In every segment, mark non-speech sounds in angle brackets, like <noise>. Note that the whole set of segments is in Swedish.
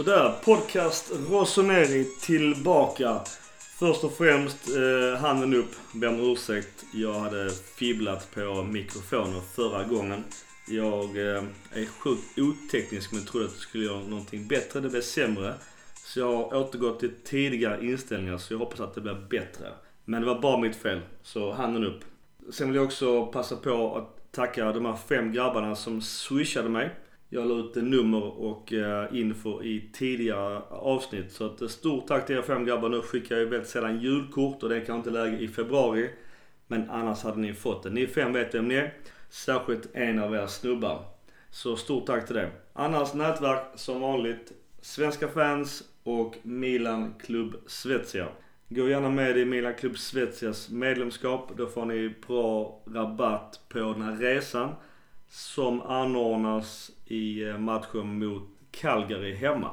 Sådär, podcast Rossoneri tillbaka. Först och främst, eh, handen upp, ber om ursäkt. Jag hade fibblat på mikrofonen förra gången. Jag eh, är sjukt oteknisk men trodde att jag skulle göra någonting bättre. Det blev sämre. Så jag har återgått till tidigare inställningar så jag hoppas att det blir bättre. Men det var bara mitt fel, så handen upp. Sen vill jag också passa på att tacka de här fem grabbarna som swishade mig. Jag la ut nummer och eh, info i tidigare avsnitt. Så att, eh, stort tack till er fem grabbar. Nu skickar jag ju väldigt sällan julkort och det är kanske inte läge i februari. Men annars hade ni fått det. Ni fem vet vem ni är. Särskilt en av era snubbar. Så stort tack till det. Annars nätverk som vanligt. Svenska fans och Milan Club Svezia. Gå gärna med i Milan Club Svezias medlemskap. Då får ni bra rabatt på den här resan. Som anordnas i eh, matchen mot Calgary hemma.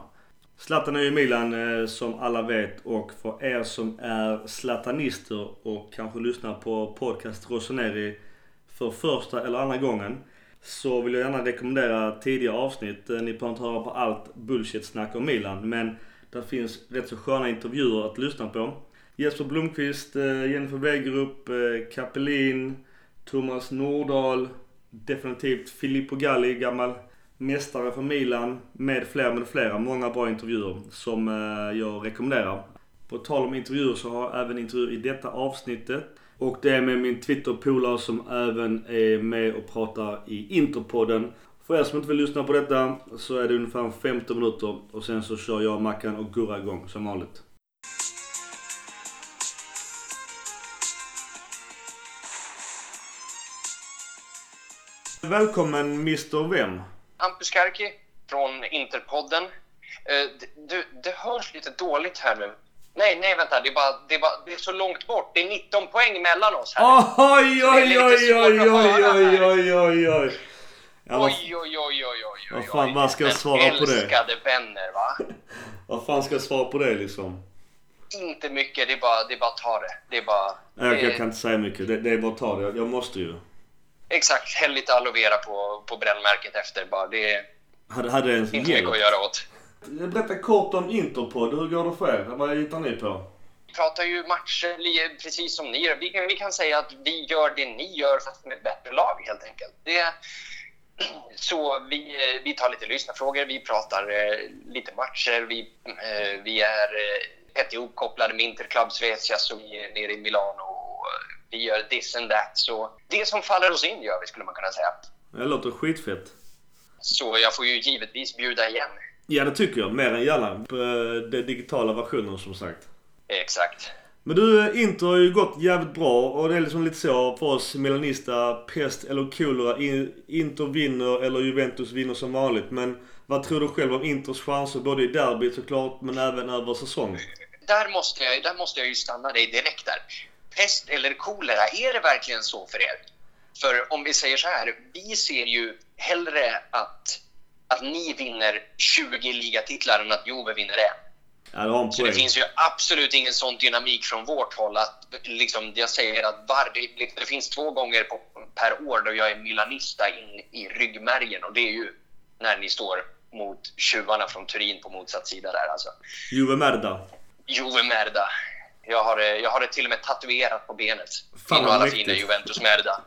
Zlatan är ju Milan eh, som alla vet och för er som är zlatanister och kanske lyssnar på podcast Rossoneri för första eller andra gången. Så vill jag gärna rekommendera tidigare avsnitt. Eh, ni behöver inte höra på allt bullshit-snack om Milan. Men det finns rätt så sköna intervjuer att lyssna på. Jesper Blomqvist, Jennifer Wegerup, Kapelin, Thomas Nordahl. Definitivt Filippo Galli, gammal mästare för Milan. Med flera, med flera. Många bra intervjuer som eh, jag rekommenderar. På tal om intervjuer så har jag även intervjuer i detta avsnittet. Och det är med min Twitter-polare som även är med och pratar i Interpodden. För er som inte vill lyssna på detta så är det ungefär 15 minuter och sen så kör jag, Mackan och Gurra igång som vanligt. Välkommen Mr Vem? Hampus Kärki från Interpodden. Du, det hörs lite dåligt här nu. Nej, nej vänta, det är, bara, det, är bara, det är så långt bort. Det är 19 poäng mellan oss här. Oj, oj, oj, oj, oj, oj, oj, oj, oj. Ja, oj, oj, oj, oj, oj, Vad fan, vad ska jag svara på det? Älskade vänner, va? <laughs> Vad fan ska jag svara på det liksom? Inte mycket, det är bara, det är bara att ta det. Det är bara... Nej, jag, kan inte säga mycket. Det, det är bara att ta det. Jag måste ju. Exakt, häll lite aloe vera på, på brännmärket efter bara. Det är Hade, hade det inte mycket att göra åt. Berätta kort om Interpod. Hur går det för er? Vad hittar ni på? Vi pratar ju matcher precis som ni gör. Vi kan, vi kan säga att vi gör det ni gör fast med ett bättre lag helt enkelt. Det, <clears throat> så vi, vi tar lite lyssnarfrågor, vi pratar eh, lite matcher, vi, eh, vi är eh, tätt ihopkopplade med Interclub Svezia som vi är nere i Milano och vi gör this and that. Så det som faller oss in gör vi skulle man kunna säga. Det låter skitfett. Så jag får ju givetvis bjuda igen. Ja, det tycker jag. Mer än gärna. Eh, den digitala versionen som sagt. Exakt. Men du, Inter har ju gått jävligt bra och det är liksom lite så för oss Milanista, pest eller kolera. In- Inter vinner eller Juventus vinner som vanligt. Men vad tror du själv om Inters chanser både i derbyt såklart men även över säsongen? Där måste, jag, där måste jag ju stanna dig direkt där. Pest eller kolera, är det verkligen så för er? För om vi säger så här, vi ser ju hellre att, att ni vinner 20 ligatitlar än att Juve vinner en. Ja, Så det finns ju absolut ingen sån dynamik från vårt håll att liksom, jag säger att varje, det finns två gånger på, per år då jag är milanista in i ryggmärgen och det är ju när ni står mot tjuvarna från Turin på motsatt sida där alltså. Juve Merda. Juve Merda. Jag har, det- jag har det till och med tatuerat på benet. Fan, vad alla fina Juventus Merda.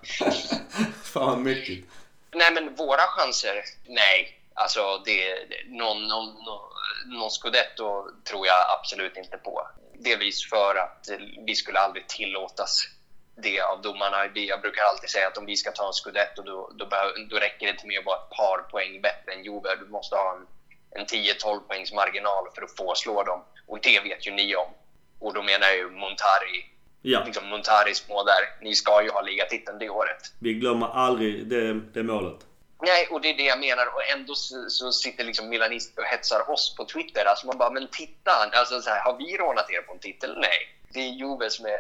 <laughs> Fan mäktigt. Nej, men våra chanser? Nej. Alltså, det, någon, någon, någon, scudetto tror jag absolut inte på. Delvis för att eh, vi skulle aldrig tillåtas det av domarna. Jag brukar alltid säga att om vi ska ta en scudetto då, då, behöver, då räcker det inte med att vara ett par poäng bättre än Juve. Du måste ha en, en 10-12 poängs marginal för att få slå dem. Och det vet ju ni om. Och då menar jag ju Montari, Ja, liksom Montaris små där. Ni ska ju ha ligatiteln det året. vi glömmer aldrig det, det målet. Nej, och det är det jag menar. Och ändå så, så sitter liksom milanister och hetsar oss på Twitter. Alltså man bara, men titta! Alltså så här, har vi rånat er på en titel? Nej. Det är Juve som är,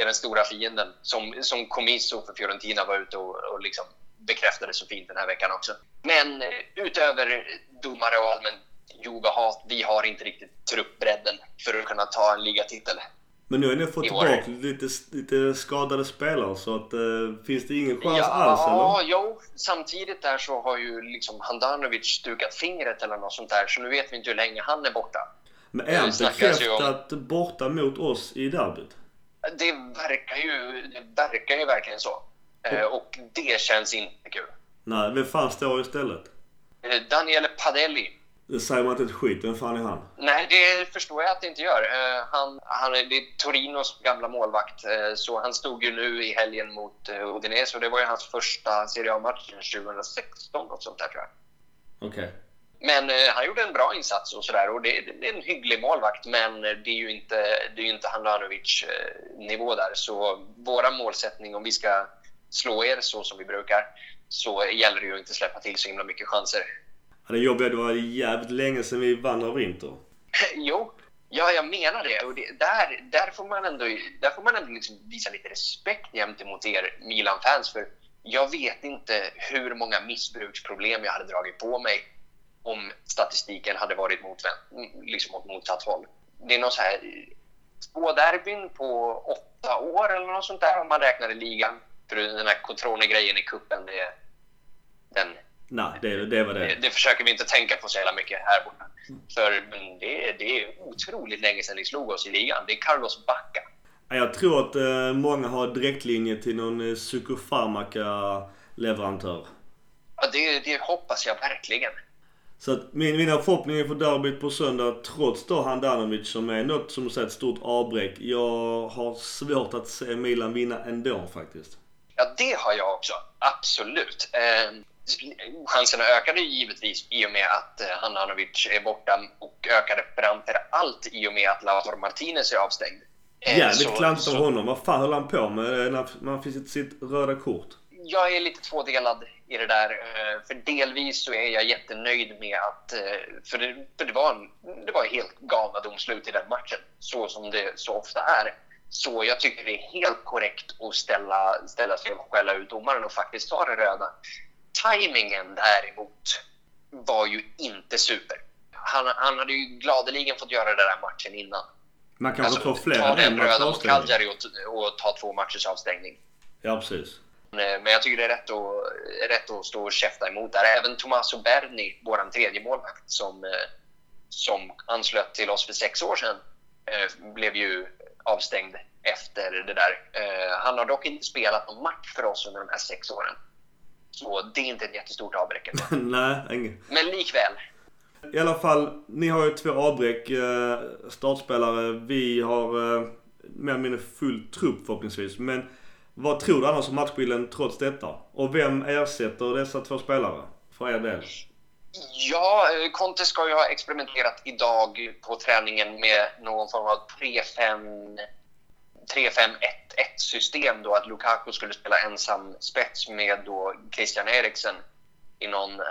är den stora fienden. Som, som Comiso för Fiorentina var ute och, och liksom bekräftade så fint den här veckan också. Men eh, utöver domare och allmän Juve-hat, vi har inte riktigt truppbredden för att kunna ta en ligatitel. Men nu har ni fått tillbaka lite, lite skadade spelare så att, uh, finns det ingen chans ja, alls eller? Ja, jo. Samtidigt där så har ju liksom Handanovic stukat fingret eller något sånt där så nu vet vi inte hur länge han är borta. Men är han bekräftat om... borta mot oss i derbyt? Det verkar ju, det verkar ju verkligen så. Uh, och det känns inte kul. Nej, vem fan står istället? Uh, Daniele Padelli. Det säger man inte ett skit. Vem fan är han? Nej, det förstår jag att det inte gör. Uh, han, han är, det är Torinos gamla målvakt, uh, så han stod ju nu i helgen mot uh, Udinese och det var ju hans första Serie A-match 2016, något sånt där tror jag. Okej. Okay. Men han gjorde en bra insats och sådär och det, det, är en hygglig målvakt men det är ju inte, det är inte Handanovic nivå där. Så våra målsättning, om vi ska slå er så som vi brukar, så gäller det ju att inte släppa till så himla mycket chanser. Ja, det jobbiga det var jävligt länge sedan vi vann av Inter. <laughs> jo, ja jag menar det. Och det, där, där får man ändå, där får man ändå liksom visa lite respekt gentemot er Milan-fans. För jag vet inte hur många missbruksproblem jag hade dragit på mig om statistiken hade varit mot, liksom åt motsatt håll. Det är någon så här två derbyn på åtta år eller något sånt där om man räknar i ligan. För den här Cotrone-grejen i kuppen det, den Nej, det, det var det. det. det. försöker vi inte tänka på så jävla mycket här borta. För det, det är otroligt länge sedan ni slog oss i ligan. Det är Carlos Bacca. Jag tror att eh, många har direktlinje till någon eh, psykofarmaka-leverantör. Ja, det, det hoppas jag verkligen. Så att min, mina förhoppningar för derbyt på söndag, trots då Handanovic som är något som ett stort avbräck. Jag har svårt att se Milan vinna ändå faktiskt. Ja, det har jag också. Absolut. Eh, chanserna ökade givetvis i och med att eh, Handanovic är borta och ökade framför allt i och med att Lautaro Martinez är avstängd. Eh, Jävligt klantigt av honom. Vad fan höll han på med när man fick sitt röda kort? Jag är lite tvådelad i det där. Eh, för delvis så är jag jättenöjd med att... För det, för det, var, en, det var helt galna domslut i den matchen, så som det så ofta är. Så jag tycker det är helt korrekt att ställa, ställa sig och skälla ut domaren och faktiskt ta det röda. Timingen däremot var ju inte super. Han, han hade ju gladeligen fått göra den där matchen innan. Man kanske alltså, får fler Ta den röda mot Cagliari och, och, ta två matchers avstängning. Ja, precis. Men jag tycker det är rätt att, rätt att stå och käfta emot där. Även Tommaso Berni, vår tredje målvakt, som, som anslöt till oss för sex år sedan, eh, blev ju avstängd efter det där. Eh, han har dock inte spelat någon match för oss under de här sex åren. Så det är inte ett jättestort avbräck. <laughs> Nej, inget. Men likväl. I alla fall, ni har ju två avbräck. Eh, startspelare. Vi har eh, mer eller mindre full trupp förhoppningsvis. Men vad tror du annars om matchbilden trots detta? Och vem ersätter dessa två spelare för er del? Ja, eh, Conte ska ju ha experimenterat idag på träningen med någon form av 3-5 3-5-1-1 system då att Lukaku skulle spela ensam spets med då Christian Eriksen i, någon, eh,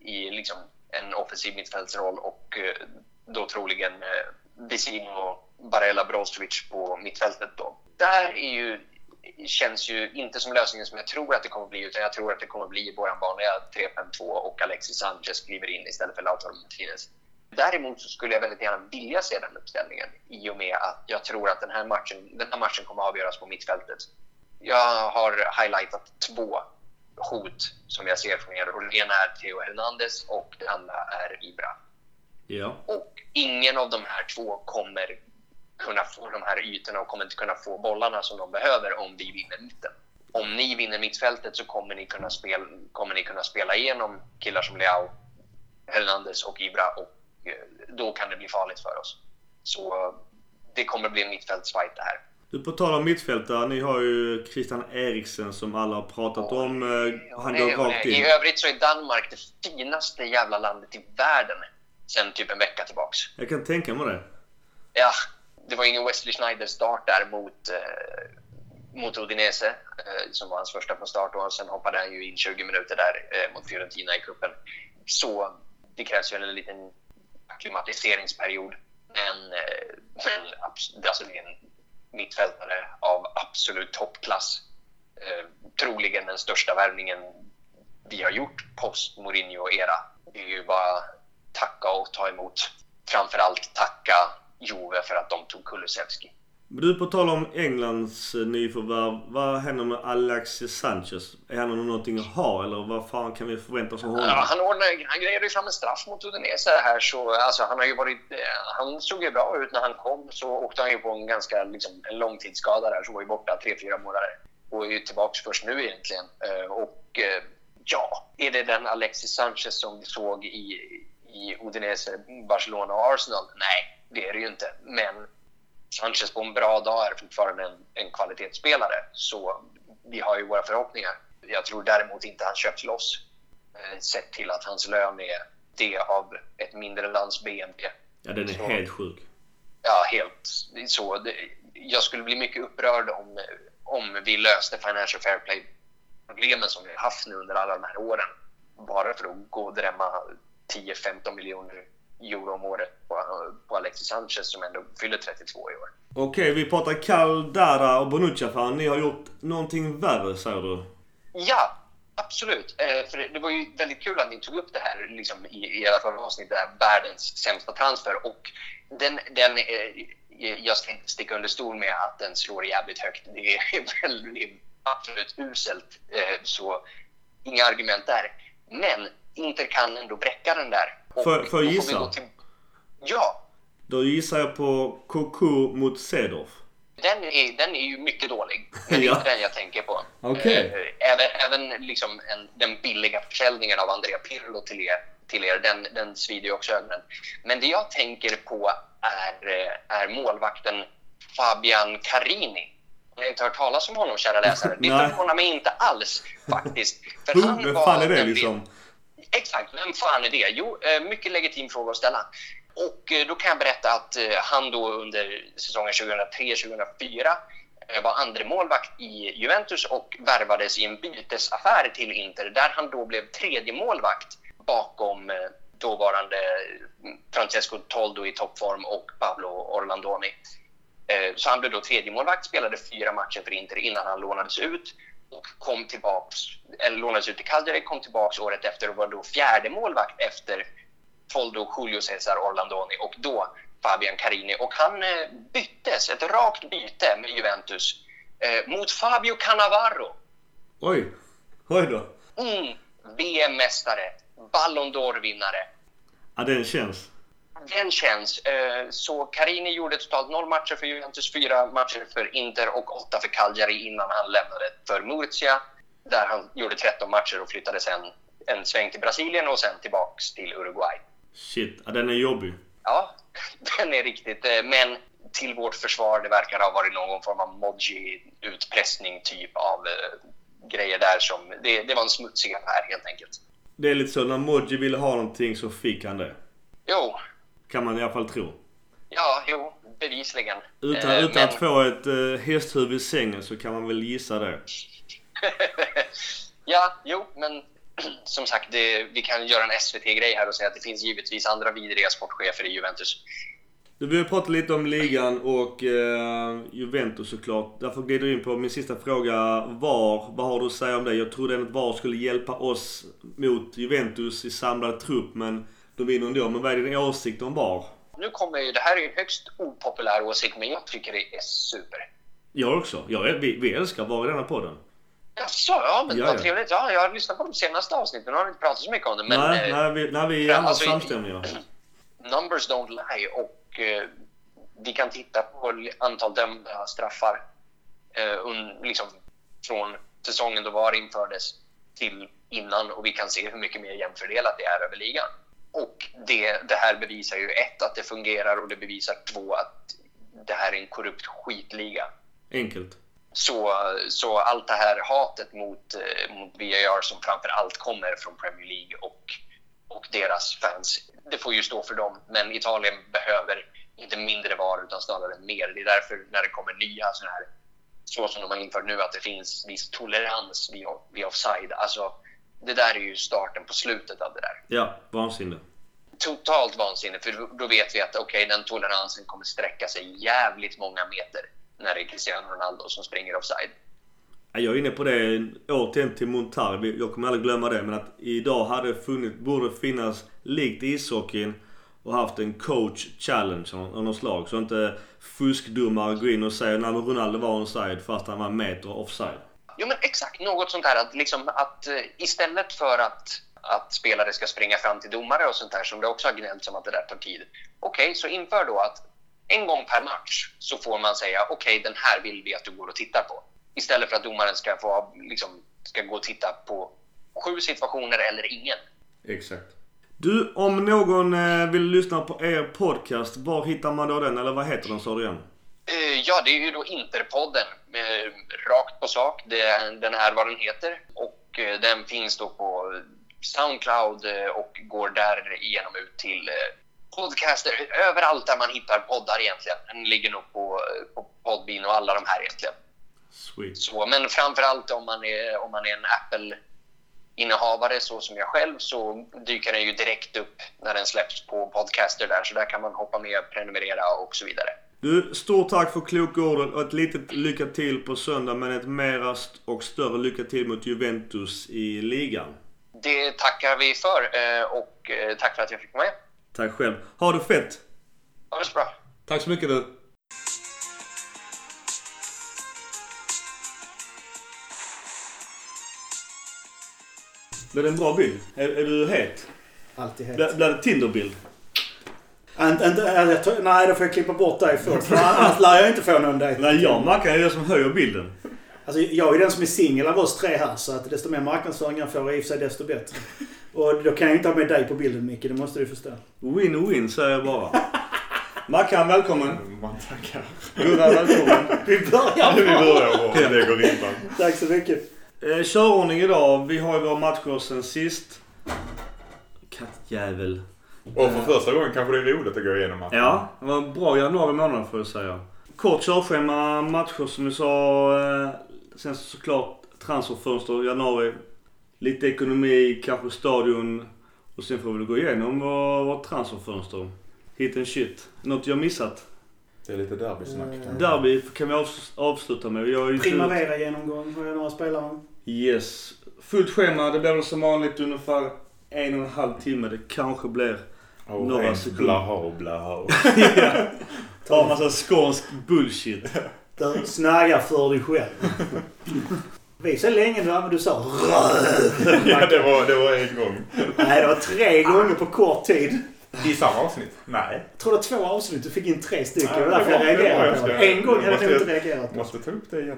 i liksom en offensiv mittfältsroll och eh, då troligen eh, Vesino och Barella Brozovic på mittfältet då. Där är ju känns ju inte som lösningen som jag tror att det kommer att bli utan jag tror att det kommer att bli vår vanliga 3-5-2 och Alexis Sanchez kliver in istället för Lautaro Martinez. Däremot så skulle jag väldigt gärna vilja se den uppställningen i och med att jag tror att den här matchen, den här matchen kommer att avgöras på mittfältet. Jag har highlightat två hot som jag ser från er och det ena är Theo Hernandez och det andra är Ibra. Ja. Och ingen av de här två kommer kunna få de här ytorna och kommer inte kunna få bollarna som de behöver om vi vinner mitten. Om ni vinner mittfältet så kommer ni kunna spela, kommer ni kunna spela igenom killar som Leao, Hernandez och Ibra och då kan det bli farligt för oss. Så det kommer bli en mittfältsfight det här. Du, på tal om mittfältare, ni har ju Christian Eriksen som alla har pratat oh, om. Eh, han går rakt in. I övrigt så är Danmark det finaste jävla landet i världen sen typ en vecka tillbaks. Jag kan tänka mig det. Ja, det var ingen Wesley Schneider-start där mot, eh, mot Udinese eh, som var hans första från start och sen hoppade han ju in 20 minuter där eh, mot Fiorentina i kuppen. Så det krävs ju en liten akklimatiseringsperiod. Men, eh, men alltså det är en mittfältare av absolut toppklass. Eh, troligen den största värvningen vi har gjort post Mourinho-era. Det är ju bara tacka och ta emot. Framförallt tacka Jove för att de tog Kulusevski. Du, på tal om Englands eh, nyförvärv. Vad händer med Alexis Sanchez? Är han någonting att ha eller vad fan kan vi förvänta oss av honom? Ja, han, ordnade, han grejade ju fram en straff mot Udinese här så alltså, han har ju varit... Eh, han såg ju bra ut när han kom så åkte han ju på en ganska liksom, en långtidsskada där så var ju borta tre fyra månader och är ju tillbaka först nu egentligen. Eh, och ja, är det den Alexis Sanchez som vi såg i, i Udinese, Barcelona och Arsenal? Nej, det är det ju inte. Men Sanchez på en bra dag är fortfarande en, en kvalitetsspelare. Så vi har ju våra förhoppningar. Jag tror däremot inte han köps loss. Eh, Sett till att hans lön är det av ett mindre lands BNP. Ja, den är Så- helt sjuk. Ja, helt så. Det, jag skulle bli mycket upprörd om, om vi löste Financial Fair Play-problemen som vi har haft nu under alla de här åren. Bara för att gå och drämma 10-15 miljoner euro om året på, på Alexis Sanchez som ändå fyller 32 i år. Okej, vi pratar Caldara och Bonucci-affären. Ni har gjort någonting värre, säger du? Ja, absolut. Eh, för det, var ju väldigt kul att ni tog upp det här liksom, i, i era förra avsnitt, det här världens sämsta transfer. Och den, den, eh, jag ska inte sticka under stol med att den slår jävligt högt. Det är <laughs> väldigt, absolut uselt. Eh, så inga argument där. Men Inter kan ändå bräcka den där. Då vi gissa? till- Ja, Då gissar jag på Koku mot Cedorf. Den är, den är ju mycket dålig. <laughs> Men det är Ja. inte den jag tänker på. Okej. Eh, Även, även liksom en, den billiga försäljningen av Andrea Pirlo till er, till er den, den svider ju också ögonen. Men det jag tänker på är, eh, är målvakten Fabian Carini. Har ni inte hört talas om honom, kära läsare? Det <laughs> förvånar mig inte alls, faktiskt. För han Vem fan är det liksom? Exakt, vem fan är det? Jo, eh, mycket legitim fråga att ställa. Och eh, då kan jag berätta att eh, han då under säsongen 2003-2004 var andre målvakt i Juventus och värvades i en bytesaffär till Inter där han då blev tredje målvakt bakom dåvarande mm, Francesco Toldo i toppform och Pablo Orlandoni. Så han blev då tredje målvakt, spelade fyra matcher för Inter innan han lånades ut och kom tillbaks, eller lånades ut till Cagliari, kom tillbaks året efter och var då fjärde målvakt efter Toldo, Julio Cesar, Orlandoni och då Fabian Carini. Och han eh, byttes, ett rakt byte med Juventus eh, mot Fabio Cannavaro. Oj. Oj då. Mm, VM-mästare, Ballon d'Or-vinnare. Ja, den känns. Den känns. Eh, Så Carini gjorde totalt noll matcher för Juventus, fyra matcher för Inter och åtta för Cagliari innan han lämnade för Murcia. Där han gjorde 13 matcher och flyttade sen en sväng till Brasilien och sen tillbaks till Uruguay. Shit. Ja, den är jobbig. Ja, <laughs> den är riktigt. eh, Men till vårt försvar, det verkar ha varit någon form av Moji-utpressning typ av eh, grejer där som... Det, det var en smutsig affär helt enkelt. Det är lite så, när Moji ville ha någonting så fick han det. Jo, Kan man i alla fall tro. ja, jo, bevisligen. Utan, Eh, utan men- att få ett uh, hästhuvud i sängen så kan man väl gissa det. <laughs> ja, jo, men <clears throat> som sagt, det, vi kan göra en SVT-grej här och säga att det finns givetvis andra vidriga sportchefer i Juventus. Du vill prata lite om ligan och eh, Juventus såklart. Därför glider jag in på min sista fråga. VAR, vad har du att säga om det? Jag trodde att VAR skulle hjälpa oss mot Juventus i samlad trupp men de vinner ändå. Men vad är din åsikt om VAR? Nu kommer ju, det här är ju en högst opopulär åsikt, men jag tycker det är super. Jag också. Jag, vi, vi älskar VAR i denna podden. Jaså, ja men Ja, vad ja. trevligt. Ja, jag har lyssnat på de senaste avsnitten och har inte pratat så mycket om det. Men nej, eh, nej, vi, nej, vi är alltså, samstämmiga. <clears throat> numbers don't lie och eh, vi kan titta på antal dömda straffar eh, un, liksom, från säsongen då VAR infördes till innan och vi kan se hur mycket mer jämfördelat det är över ligan. Och det, det här bevisar ju ett, att det fungerar och det bevisar två, att det här är en korrupt skitliga. Enkelt. Så, så allt det här hatet mot, eh, mot VAR som framför allt kommer från Premier League och, och deras fans, det får ju stå för dem. Men Italien behöver inte mindre VAR utan snarare mer. Det är därför när det kommer nya sådana här, så som de har infört nu, att det finns viss tolerans vid, vid offside. Alltså, det där är ju starten på slutet av det där. Ja, vansinne. Totalt vansinne, för då- vet vi att okej, den toleransen kommer sträcka sig jävligt många meter när det är Cristiano Ronaldo som springer offside. Ja, Jag är inne på det återigen till Montar. Jag kommer aldrig glömma det. Men att idag hade funnits, borde finnas, likt ishockeyn, och haft en coach challenge av något slag. Så inte fuskdomare går in och säger när Ronaldo var onside fast han var en meter offside. Jo men exakt, något sånt här att, liksom, att eh, istället för att, att spelare ska springa fram till domare och sånt här som det också har gnällts om att det där tar tid. Okej, okay, så inför då att en gång per match så får man säga okej okay, den här vill vi att du går och tittar på. Istället för att domaren ska, få, liksom, ska gå och titta på sju situationer eller ingen. Exakt. Du, om någon eh, vill lyssna på er podcast, var hittar man då den? Eller vad heter den sa du igen? Uh, ja, det är ju då Interpodden. Uh, rakt på sak. Det, den är vad den heter. Och uh, den finns då på Soundcloud och går därigenom ut till podcaster överallt där man hittar poddar egentligen. Den ligger nog på, på Podbean och alla de här egentligen. Sweet. Så, men framförallt om man är, om man är en Apple innehavare så som jag själv så dyker den ju direkt upp när den släpps på podcaster där. Så där kan man hoppa med, prenumerera och så vidare. Du, stort tack för kloka orden och ett litet lycka till på söndag men ett mera och större lycka till mot Juventus i ligan. Det tackar vi för eh, och eh, tack för att jag fick vara med. Tack själv. Ha det fett! Ha det så bra. Tack så mycket du. Blir det en bra bild? Är, är du het? Alltid het. Blir det Tinderbild? Nej, då får jag klippa bort dig först. annars lär jag inte få någon dejt. Nej, jag och Mackan är den som höjer bilden. Alltså, jag är den som är singel av oss tre här. Så att desto mer marknadsföring jag får i och för sig desto bättre. Och då kan jag inte ha med dig på bilden Micke, det måste du förstå. Win-win säger jag bara. Mackan, välkommen. Man tackar. Gurra, välkommen. <laughs> Vi börjar Vi börjar och lägger ribban. Tack så mycket. Eh, körordning idag. Vi har ju våra matcher sen sist. Kattjävel. Och för första gången kanske det är roligt att gå igenom matchen. Ja, det var en bra januari månad får jag säga. Kort körschema, matcher som vi sa. Eh, sen såklart transferfönster januari. Lite ekonomi, kanske stadion. Och sen får vi gå igenom vårt transferfönster. Hit and shit. Något jag missat? Det är lite derbysnack. Mm. Derby kan vi avsluta med. Jag Primavera-genomgång har jag några spelare. Yes. Fullt schema. Det blir väl som vanligt ungefär en och en halv timme. Det kanske blir oh, några sekunder. Blaha, blaha. <laughs> ja. Ta en massa skånsk bullshit. Du snaggar för dig själv. Vi så länge nu, men du sa Ja, det var, det var en gång. Nej, det var tre gånger på kort tid. I samma avsnitt? Nej. Jag tror det var två avsnitt. Du fick in tre stycken. Nej, det var därför jag reagerade En gång hade jag inte reagerat Måste ta upp det igen.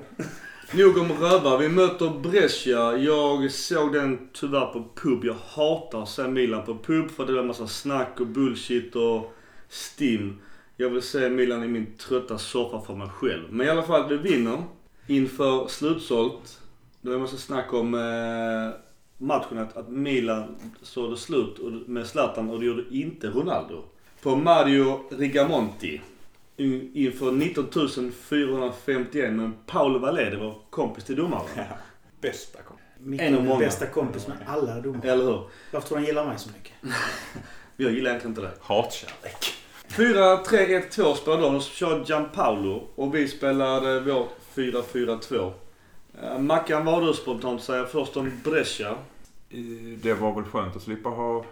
Nog om rövar. Vi möter Brescia. Jag såg den tyvärr på pub. Jag hatar att se Milan på pub för det är en massa snack och bullshit och stim. Jag vill se Milan i min trötta soffa för mig själv. Men i alla fall, vi vinner inför slutsålt. Det var en massa snack om eh, matchen att, att Milan såg det slut med Zlatan och det gjorde inte Ronaldo. På Mario Rigamonti in- Inför 19 451 men Paolo Valede var kompis till domaren. Bästa kom. Micke En av bästa kompis med alla domare. Eller hur? Varför tror du han gillar mig så mycket? <laughs> Jag gillar egentligen inte det. Hatkärlek. 4-3-1-2 spelade de. Körde Gianpaolo och vi spelade vårt 4-4-2. Eh, Mackan, vad har du spontant att säga först om Brescia? Det var väl skönt att slippa ha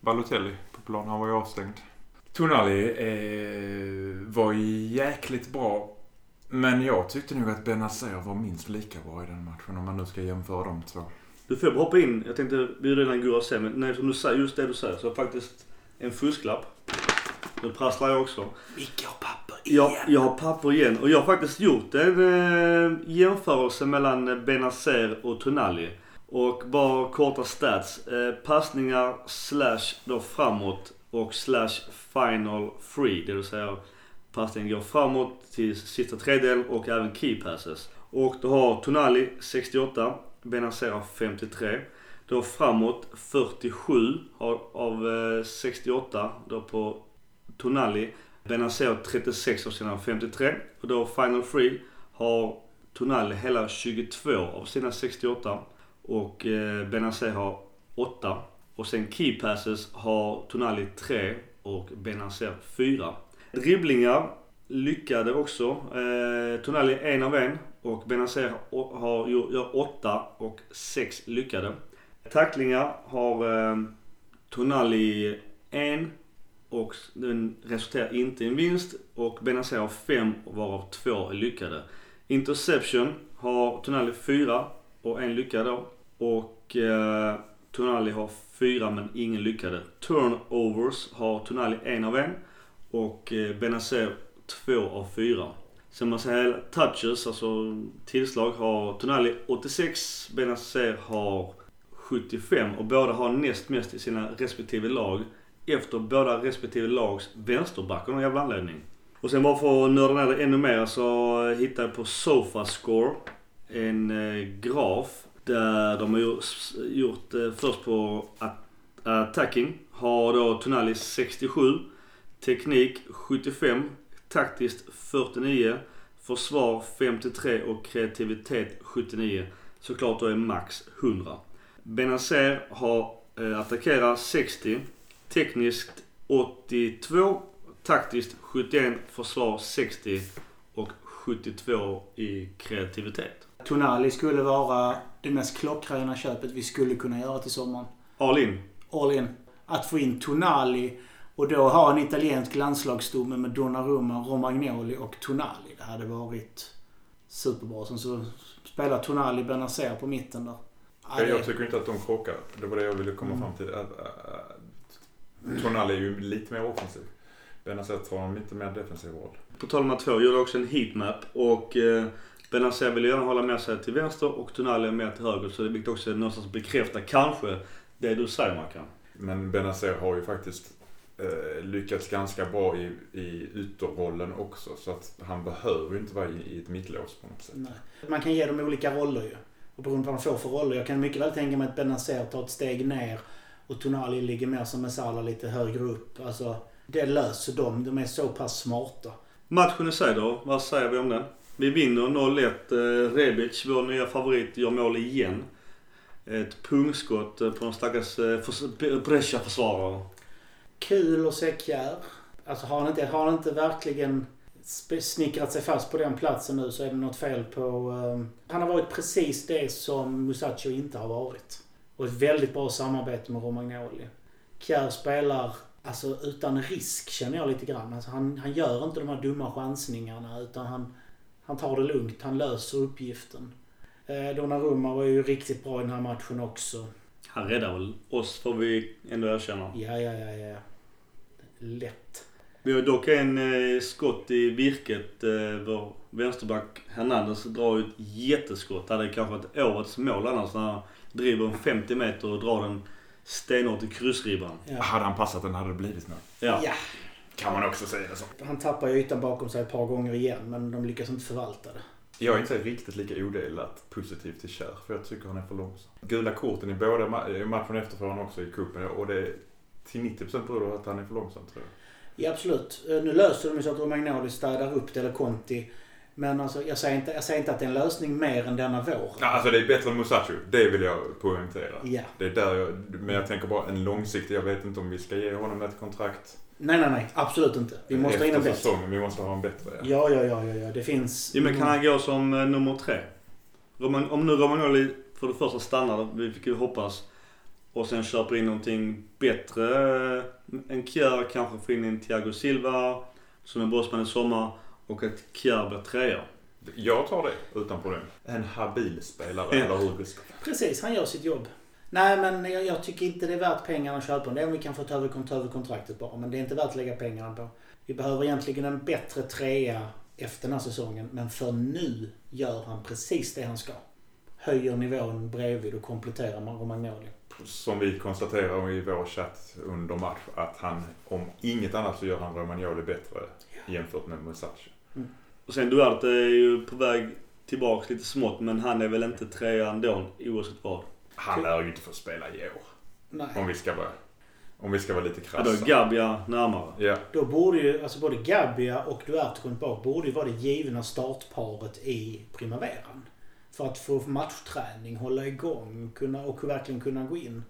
Balotelli på plan. Han var ju avstängd. Tonali eh, var jäkligt bra. Men jag tyckte nog att Benazer var minst lika bra i den matchen om man nu ska jämföra de två. Du får hoppa in. Jag tänkte, vi är redan Gurra sen, men nej, som du säger, just det du säger, så faktiskt en fusklapp. Nu prasslar jag också. Micke har papper Jag, jag har papper igen och jag har faktiskt gjort en eh, jämförelse mellan Benazer och Tonali. Och bara korta stats. Eh, passningar slash då framåt och slash final free. Det vill säga passningen går framåt till sista tredjedel och även key passes. Och då har Tonali 68, Benazer har 53. Då framåt 47 av eh, 68 då på Tonali. Benazera 36 av sina 53. Och då Final Free har Tonali hela 22 av sina 68. Och eh, Benazera har 8. Och sen Key Passes har Tonali 3 och Benazer 4. Dribblingar lyckade också. Eh, Tonali en av en och Benazer har, har, gör 8 och 6 lyckade. Tacklingar har eh, Tonali 1 och den resulterar inte i en vinst. Och Benazer har 5 varav 2 är lyckade. Interception har Tonali 4 och en lyckad då. Och eh, Tonali har fyra men ingen lyckade. Turnovers har Tonali en av en och eh, Benazer två av fyra. Sen man säger touches, alltså tillslag, har Tonali 86, Benazer har 75 och båda har näst mest i sina respektive lag efter båda respektive lags vänsterback av någon jävla anledning. Och sen bara för att nörda ner det ännu mer så hittade jag på Sofascore en eh, graf Eh, de har gjort, eh, först på attacking har då Tonali 67, teknik 75, taktiskt 49, försvar 53 och kreativitet 79. Såklart då är max 100. Benazer har eh, attackerar 60, tekniskt 82, taktiskt 71, försvar 60 och 72 i kreativitet. Tonali skulle vara det mest klockrena köpet vi skulle kunna göra till sommaren. All in. All in. Att få in Tonali och då ha en italiensk landslagsstomme med Donnarumma, Romagnoli och Tonali. Det hade varit superbra. Sen så spelar Tonali Benazer på mitten där. Ja, Jag, jag tycker inte att de krockar. Det var det jag ville komma Mm. fram till. Att, äh, Tonali är ju lite mer offensiv. Benazer tar en lite mer defensiv roll. På tal om att två gjorde också en heatmap och eh, Benazer vill gärna hålla med sig till vänster och Tonali är mer till höger. Så det vilket också någonstans bekräftar kanske det du säger Mackan. Men Benazer har ju faktiskt eh, lyckats ganska bra i, i ytterrollen också. Så att han behöver ju inte vara i, i ett mittlås på något sätt. Nej. Man kan ge dem olika roller ju. Och beroende på vad de får för roller. Jag kan mycket väl tänka mig att Benazer tar ett steg ner och Tonali ligger mer som Messala lite högre upp. Alltså, det löser de. De är så pass smarta. Matchen i sig då, vad säger vi om den? Vi vinner 0-1. Eh, Rebic, vår nya favorit, gör mål igen. Ett pungskott eh, på en stackars eh, Brescia-försvarare. Kul att se Kjär. Alltså har han inte, har han inte verkligen snickrat sig fast på den platsen nu så är det något fel på... Uh, han har varit precis det som Musacho inte har varit. Och ett väldigt bra samarbete med Romagnoli. Kjär spelar alltså utan risk känner jag lite grann. Alltså, han, han gör inte de här dumma chansningarna utan han, han tar det lugnt. Han löser uppgiften. Eh, Donnarumma var ju riktigt bra i den här matchen också. Han räddar väl oss får vi ändå erkänna. Ja, ja, ja, ja. Lätt. Vi har dock en eh, skott i virket. Eh, vår vänsterback Hernandez drar ju ett jätteskott. Det hade kanske varit årets mål annars när han driver en 50 meter och drar den stenhårt i kryssribban. Ja. Hade han passat den hade det blivit mål. Ja. ja. Kan man också säga det så. Han tappar ju ytan bakom sig ett par gånger igen men de lyckas inte förvalta det. Jag är inte riktigt lika odelat positiv till Kjär, för jag tycker han är för långsam. Gula korten i båda ma- i matchen efter får han också i cupen och det är till 90% beror på att han är för långsam tror jag. Ja absolut. Eh, Nu löser de ju så att Romagnoli städar upp det eller Conti. Men alltså, jag, säger inte, jag säger inte att det är en lösning mer än denna vår. Ja, alltså det är bättre än Musacho, det vill jag poängtera. Ja. Det är där jag, men jag tänker bara en långsiktig, jag vet inte om vi ska ge honom ett kontrakt. Nej, nej, nej. Absolut inte. Vi måste ha in en bättre. säsongen. Vi måste ha en bättre. Ja. Ja, ja, ja, ja. Det finns... Jo, men kan han gå som eh, nummer tre? Roman, om nu Romagnoli för det första stannar, vi hoppas, och sen köper in någonting bättre eh, än Kjär, kanske får in en Thiago Silva som är bossman i sommar och att Kjär blir trea. Jag tar det utan problem. En habil spelare, eller hur. Precis, han gör sitt jobb. Nej, men jag, jag tycker inte det är värt pengarna att köpa. Det är om vi kan få ta över, ta över kontraktet bara. Men det är inte värt att lägga pengarna på. Vi behöver egentligen en bättre trea efter den här säsongen. Men för nu gör han precis det han ska. Höjer nivån bredvid och kompletterar med Romagnoli. Som vi konstaterar i vår chatt under match, att han, om inget annat så gör han Romagnoli bättre jämfört med Musacho. Och sen Duarte är ju på väg tillbaks lite smått, men han är väl inte trea ändå oavsett vad. Han lär ju inte få spela i år. Nej. Om vi ska vara, om vi ska vara lite Ja, då är krassa. Gabia närmare. Ja, Då borde ju, alltså både Gabbia och Duarte kommit bak, borde ju vara det givna startparet i primaveran. För att få matchträning, hålla igång kunna, och verkligen kunna gå in.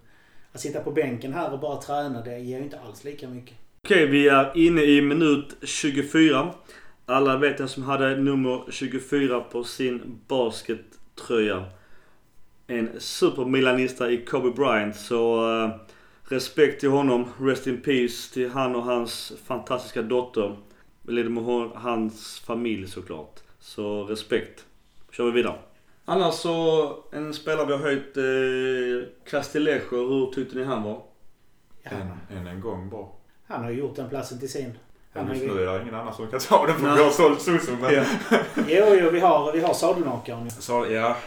Att sitta på bänken här och bara träna, det ger ju inte alls lika mycket. Okej, vi är inne i minut 24. Alla vet vem som hade nummer 24 på sin baskettröja. En supermilanista i Kobe Bryant. Så uh, Respekt till honom. Rest in peace till han och hans fantastiska dotter. Eller med hans familj såklart. Så respekt. Kör vi vidare. Annars så, en spelare vi har höjt, eh, Castillejo. Hur tyckte ni han var? Ja, En, en, en gång bra. han har gjort den platsen till sin. Han Just ju- nu är det ingen annan som kan ta den för vi har sålt Suso. Men... Ja. Jo, jo, vi har, vi har sadelmakaren. Så, ja,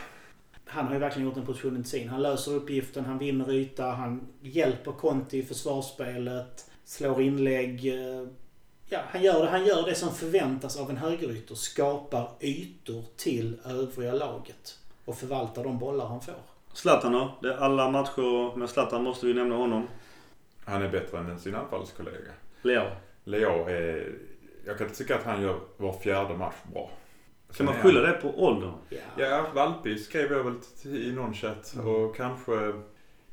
Han har ju verkligen gjort den positionen till sin. Han löser uppgiften, han vinner yta, han hjälper Conti i försvarsspelet, slår inlägg. eh, Ja, han gör, det, han gör det som förväntas av en högerytter. Skapar ytor till övriga laget. Och förvaltar de bollar han får. Zlatan då? Det är alla matcher med Zlatan måste vi nämna honom. han är bättre än sin anfallskollega. Leo. Leo är... Jag kan tycka att han gör var fjärde match bra. Kan man skylla det på åldern? Ja. Ja, Valpi skrev jag väl i någon chatt Mm. och kanske...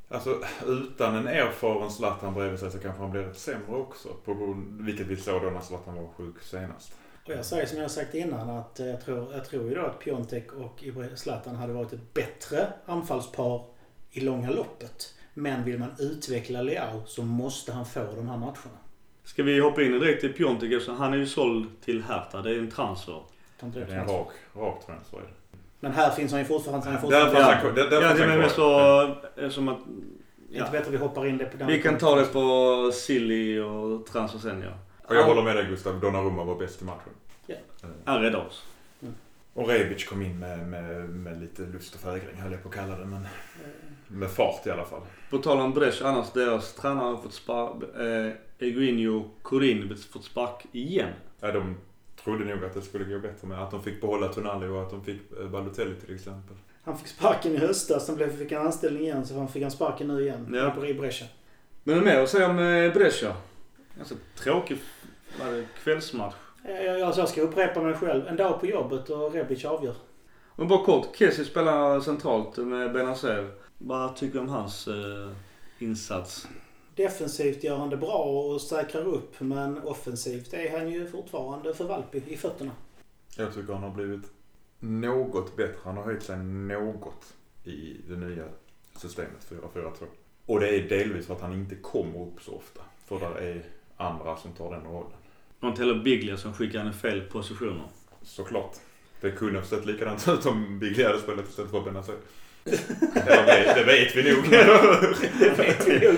Alltså utan en erfaren Zlatan bredvid sig så kanske han blir rätt sämre också. På grund, vilket vi såg då när Zlatan var sjuk senast. Och jag säger som jag har sagt innan att jag tror, jag tror ju då att Piontek och Zlatan hade varit ett bättre anfallspar i långa loppet. Men vill man utveckla Leao så måste han få de här matcherna. Ska vi hoppa in direkt till Piontek eftersom han är ju såld till Hertha. Det är en transfer. Kan inte Det det är en rak, rak transfer. Men här finns han ju fortfarande. Han är fortfarande han- där- Ja, det är mest så eh, som att... Inte Ja. bättre vi hoppar in det på den. Vi kan ta det på Silly och transfer sen ja. Och jag håller med dig Gustav, Donnarumma var bäst i matchen. Ja. Eh, Han räddade oss. Och Rebic kom in med, med, med lite lust och fägring höll jag på att kalla det. Men med fart i alla fall. På tal om Brescia, annars deras tränare har fått spark... Eh, Eguinho Corin fått spark igen. Ja, de trodde nog att det skulle gå bättre med att de fick behålla Tonali och att de fick eh, Balotelli till exempel. Han fick sparken i höstas. Sen blev, fick han anställning igen. Så han fick han sparken nu igen. Ja. På Brescia. Men mer att säga om eh, Brescia? Ganska tråkig var det, kvällsmatch. Jag, jag, jag ska upprepa mig själv. En dag på jobbet och Rebic avgör. Men bara kort, Kessie spelar centralt med Benazer. Vad tycker du om hans eh, insats? Defensivt gör han det bra och säkrar upp. Men offensivt är han ju fortfarande för valpig i fötterna. Jag tycker han har blivit något bättre. Han har höjt sig något i det nya systemet 4-4-2. Och det är delvis för att han inte kommer upp så ofta. För där är andra som tar den rollen. Heller Biglia som skickar i fel positioner. Såklart. Det kunde ha sett likadant ut om Biglia hade spelat istället för Benazer. Det, vet, det vet vi nog. Det vet vi nog.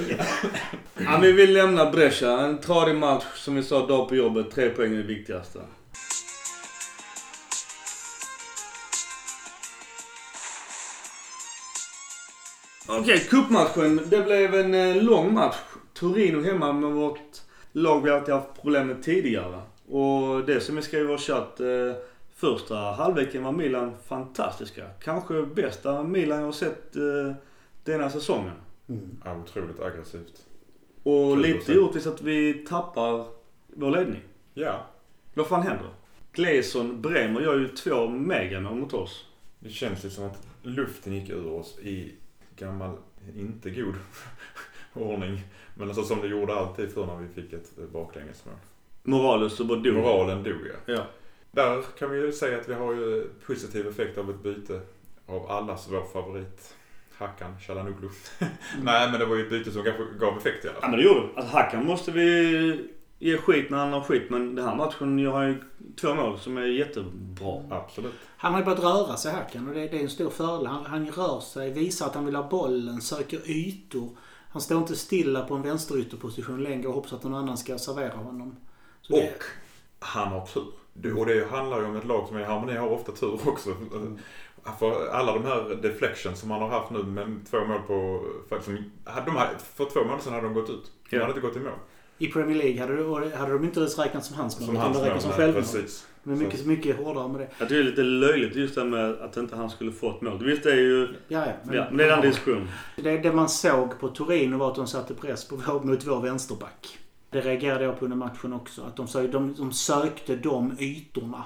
Ja, vi vill lämna Brescia. En tradig match, som vi sa, dag på jobbet. Tre poäng är det viktigaste. Okej, cupmatchen. Det blev en eh, lång match. Torino hemma med vårt lag vi alltid haft problem med tidigare. Och det som vi skrev i vår chatt. Eh, första halvleken var Milan fantastiska. Kanske bästa Milan jag har sett eh, denna säsongen. Mm. Ja, otroligt aggressivt. Och lite givetvis att vi tappar vår ledning. Ja, Vad fan händer? Gleison, Bremer gör ju två megamål mot oss. det känns ju som att luften gick ur oss i gammal, inte god <laughs> ordning. Men alltså som det gjorde alltid för när vi fick ett eh, baklängesmål. Morales så bara dog. Moralen dog ja. Ja. Där kan vi ju säga att vi har ju positiv effekt av ett byte av allas vår favorit. Hakan Chalanoglu. <laughs> Nej men det var ju ett byte som kanske gav effekt i alla Ja fall. men det gjorde det. Alltså Hackan måste vi ge skit när han har skit. Men den här matchen han ju två mål som är jättebra. Absolut. Han har ju börjat röra sig Hakan och det, det är en stor fördel. Han, han rör sig, visar att han vill ha bollen, söker ytor. Han står inte stilla på en vänsterytterposition längre och hoppas att någon annan ska servera honom. Så det, Och han har tur. Och det handlar ju om ett lag som är i harmoni har ofta tur också. För alla de här deflections som han har haft nu med två mål på... För, som, hade de, här- för två månader sedan hade de gått ut. De Ja. hade inte gått i mål. I Premier League hade, det- hade de inte ens räknat som hans mål. Som hans mål. som självmål. Precis. De är mycket, mycket hårdare med det. Jag tycker det är lite löjligt just det med att inte han skulle få ett mål. Visst det är ju... Ja, ja, Ja, men det är en annan diskussion. Det, det man såg på Torino var att de satte press på vår, mot vår vänsterback. Det reagerade jag på under matchen också. Att de, sö- de, de sökte de ytorna.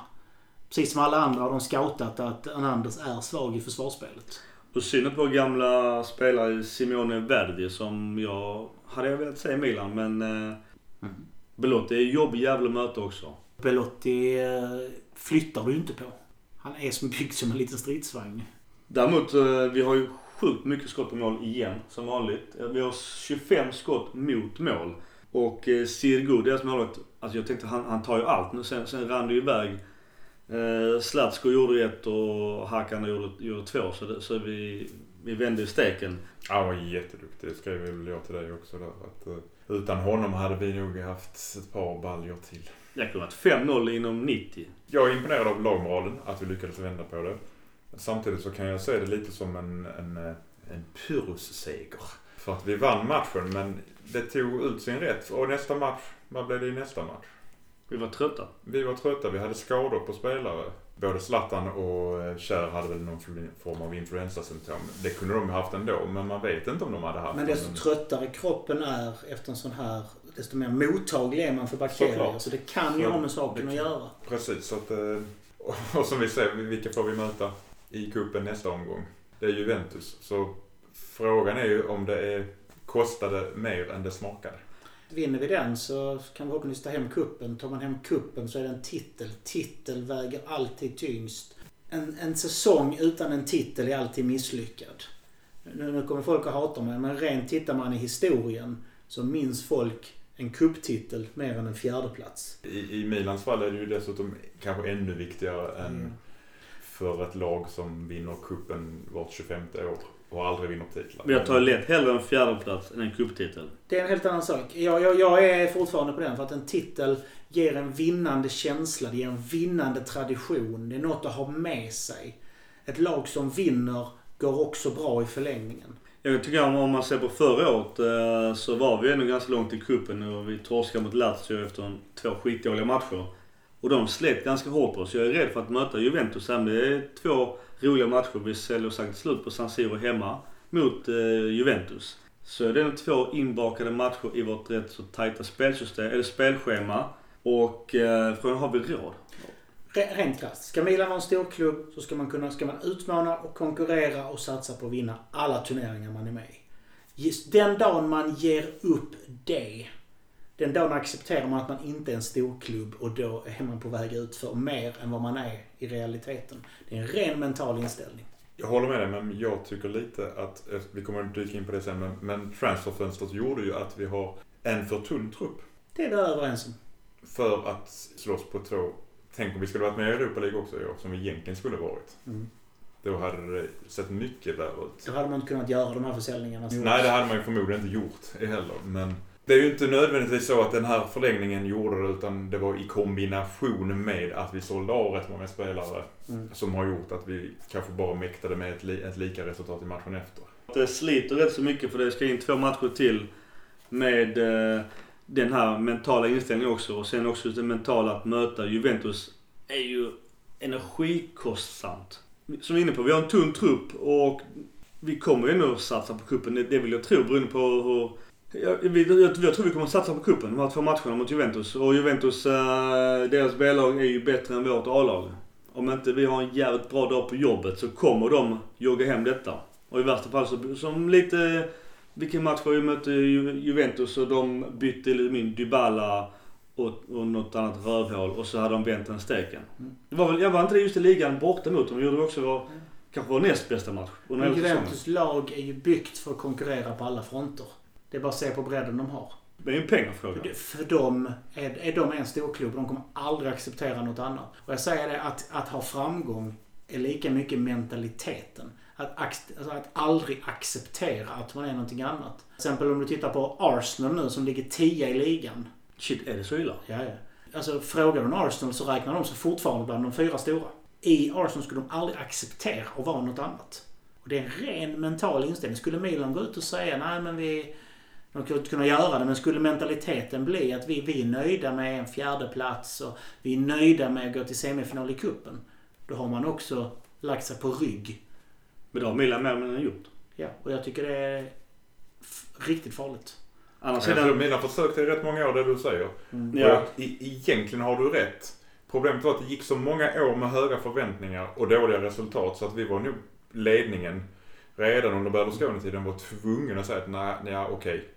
Precis som alla andra har de scoutat att Hernandez är svag i försvarsspelet. Och att vår gamla spelare Simeone Verdi som jag hade jag velat säga Milan men... Eh, Belotti är jobbig jävla möte också. Belotti eh, flyttar du inte på. Han är som byggd som en liten stridsvagn. Däremot, eh, vi har ju sjukt mycket skott på mål igen, som vanligt. Vi har 25 skott mot mål. Och eh, Sirgu, deras målvakt, alltså jag tänkte han, han tar ju allt nu. Sen, sen rann det ju iväg. Eh, Zlatko gjorde ett och Hakan gjorde, gjorde två. Så, det, så vi, vi vände ju steken. Han var jätteduktig. Det skrev väl jag till dig också där. Att, eh, utan honom hade vi nog haft ett par baljor till. Det kunde varit 5-0 inom 90. Jag är imponerad av lagmoralen, att vi lyckades vända på det. Samtidigt så kan jag se det lite som en, en, eh, en pyrrhusseger. För att vi vann matchen, men det tog ut sin rätt. Och nästa match, vad blev det i nästa match? Vi var trötta. Vi var trötta, vi hade skador på spelare. Både Zlatan och eh, Kjär hade väl någon form av influensasymptom. Det kunde de ha haft ändå, men man vet inte om de hade haft Men det. desto tröttare kroppen är efter en sån här, desto mer mottaglig är man för bakterier. Såklart. Så det kan ju ha med saken att göra. Precis, så att, eh, <laughs> och- som vi ser, vilka får vi möta i kuppen nästa omgång? Det är Juventus. Så frågan är ju om det är, kostade mer än det smakade. Vinner vi den så kan vi förhoppningsvis ta hem kuppen. Tar man hem kuppen så är det en titel. Titel väger alltid tyngst. En, en säsong utan en titel är alltid misslyckad. Nu, nu kommer folk att hata mig, men rent tittar man i historien så minns folk en kupptitel mer än en fjärdeplats. I, I Milans fall är det ju dessutom kanske ännu viktigare än Mm. för ett lag som vinner kuppen vart 25 år och aldrig vinner titlar. Men jag tar lätt hellre en fjärdeplats än en cuptitel. Det är en helt annan sak. Jag, jag, jag är fortfarande på den för att en titel ger en vinnande känsla. Det ger en vinnande tradition. Det är något att ha med sig. Ett lag som vinner går också bra i förlängningen. Jag tycker om om man ser på förra året eh, så var vi ändå ganska långt i cupen och vi torskade mot Lazio efter en, två skitdåliga matcher. Och de slet ganska hårt på oss. Jag är rädd för att möta Juventus här. Det är två roliga matcher. Vi säljer sagt slut på San Siro hemma mot eh, Juventus. Så det är två inbakade matcher i vårt rätt så tajta spelsystem, eller spelschema. Och eh, frågan har vi råd? Rent krasst. Ska Milan vara en storklubb så ska man, kunna, ska man utmana och konkurrera och satsa på att vinna alla turneringar man är med i. Just den dagen man ger upp det, den dagen accepterar man att man inte är en storklubb och då är man på väg ut för mer än vad man är i realiteten. Det är en ren mental inställning. Jag håller med dig, men jag tycker lite att, eh, vi kommer att dyka in på det sen, men, men transferfönstret gjorde ju att vi har en för tunn trupp Det är vi överens om. för att slåss på två. Tänk om vi skulle varit med i Europa League också i år, som vi egentligen skulle varit. Mm. Då hade det sett mycket värre ut. Då hade man inte kunnat göra de här försäljningarna. Nej, det hade man ju förmodligen inte gjort heller. Men det är ju inte nödvändigtvis så att den här förlängningen gjorde det, utan det var i kombination med att vi sålde av rätt många spelare Mm. som har gjort att vi kanske bara mäktade med ett, li- ett lika resultat i matchen efter. Det sliter rätt så mycket för det ska in två matcher till med eh, den här mentala inställningen också. Och sen också det mentala att möta Juventus är ju energikostsamt. Som vi är inne på, vi har en tunn trupp och vi kommer ju ändå satsa på kuppen. Det, det vill jag tro beroende på hur... Jag, jag, jag tror vi kommer att satsa på kuppen de här två matcherna mot Juventus. Och Juventus, eh, deras B-lag är ju bättre än vårt A-lag. Om inte vi har en jävligt bra dag på jobbet så kommer de jogga hem detta. Och i värsta fall så, som lite, vilken match var vi mötte Ju- Juventus och de bytte min Dybala och, och något annat rövhål och så hade de vänt den steken. Mm. Det var väl, jag var inte det just i ligan borta mot dem. gjorde vi också vår, kanske vår näst bästa match Men. Juventus lag är ju byggt för att konkurrera på alla fronter. Det är bara att se på bredden de har. Det är ju en pengafråga. För, för dem är, är de en storklubb. De kommer aldrig acceptera något annat. Och jag säger det att, att ha framgång är lika mycket mentaliteten. Att, alltså att aldrig acceptera att man är någonting annat. Till exempel om du tittar på Arsenal nu som ligger 10 i ligan. Shit, är det så illa? Ja, ja. Alltså frågar du en Arsenal så räknar de sig fortfarande bland de fyra stora. I Arsenal skulle de aldrig acceptera att vara något annat. Och det är en ren mental inställning. Skulle Milan gå ut och säga nej men vi... De skulle kunna göra det men skulle mentaliteten bli att vi, vi är nöjda med en fjärde plats och vi är nöjda med att gå till semifinal i kuppen Då har man också lagt sig på rygg. Men det har Milan mer än gjort. Ja, och jag tycker det är riktigt farligt. Annars Jag är tror den... mina försök till rätt många år, det du säger. Mm. Ja. Och e- egentligen har du rätt. Problemet var att det gick så många år med höga förväntningar och dåliga resultat så att vi var nog ledningen redan under Berlusconi-tiden var tvungen att säga att nej, nej okej.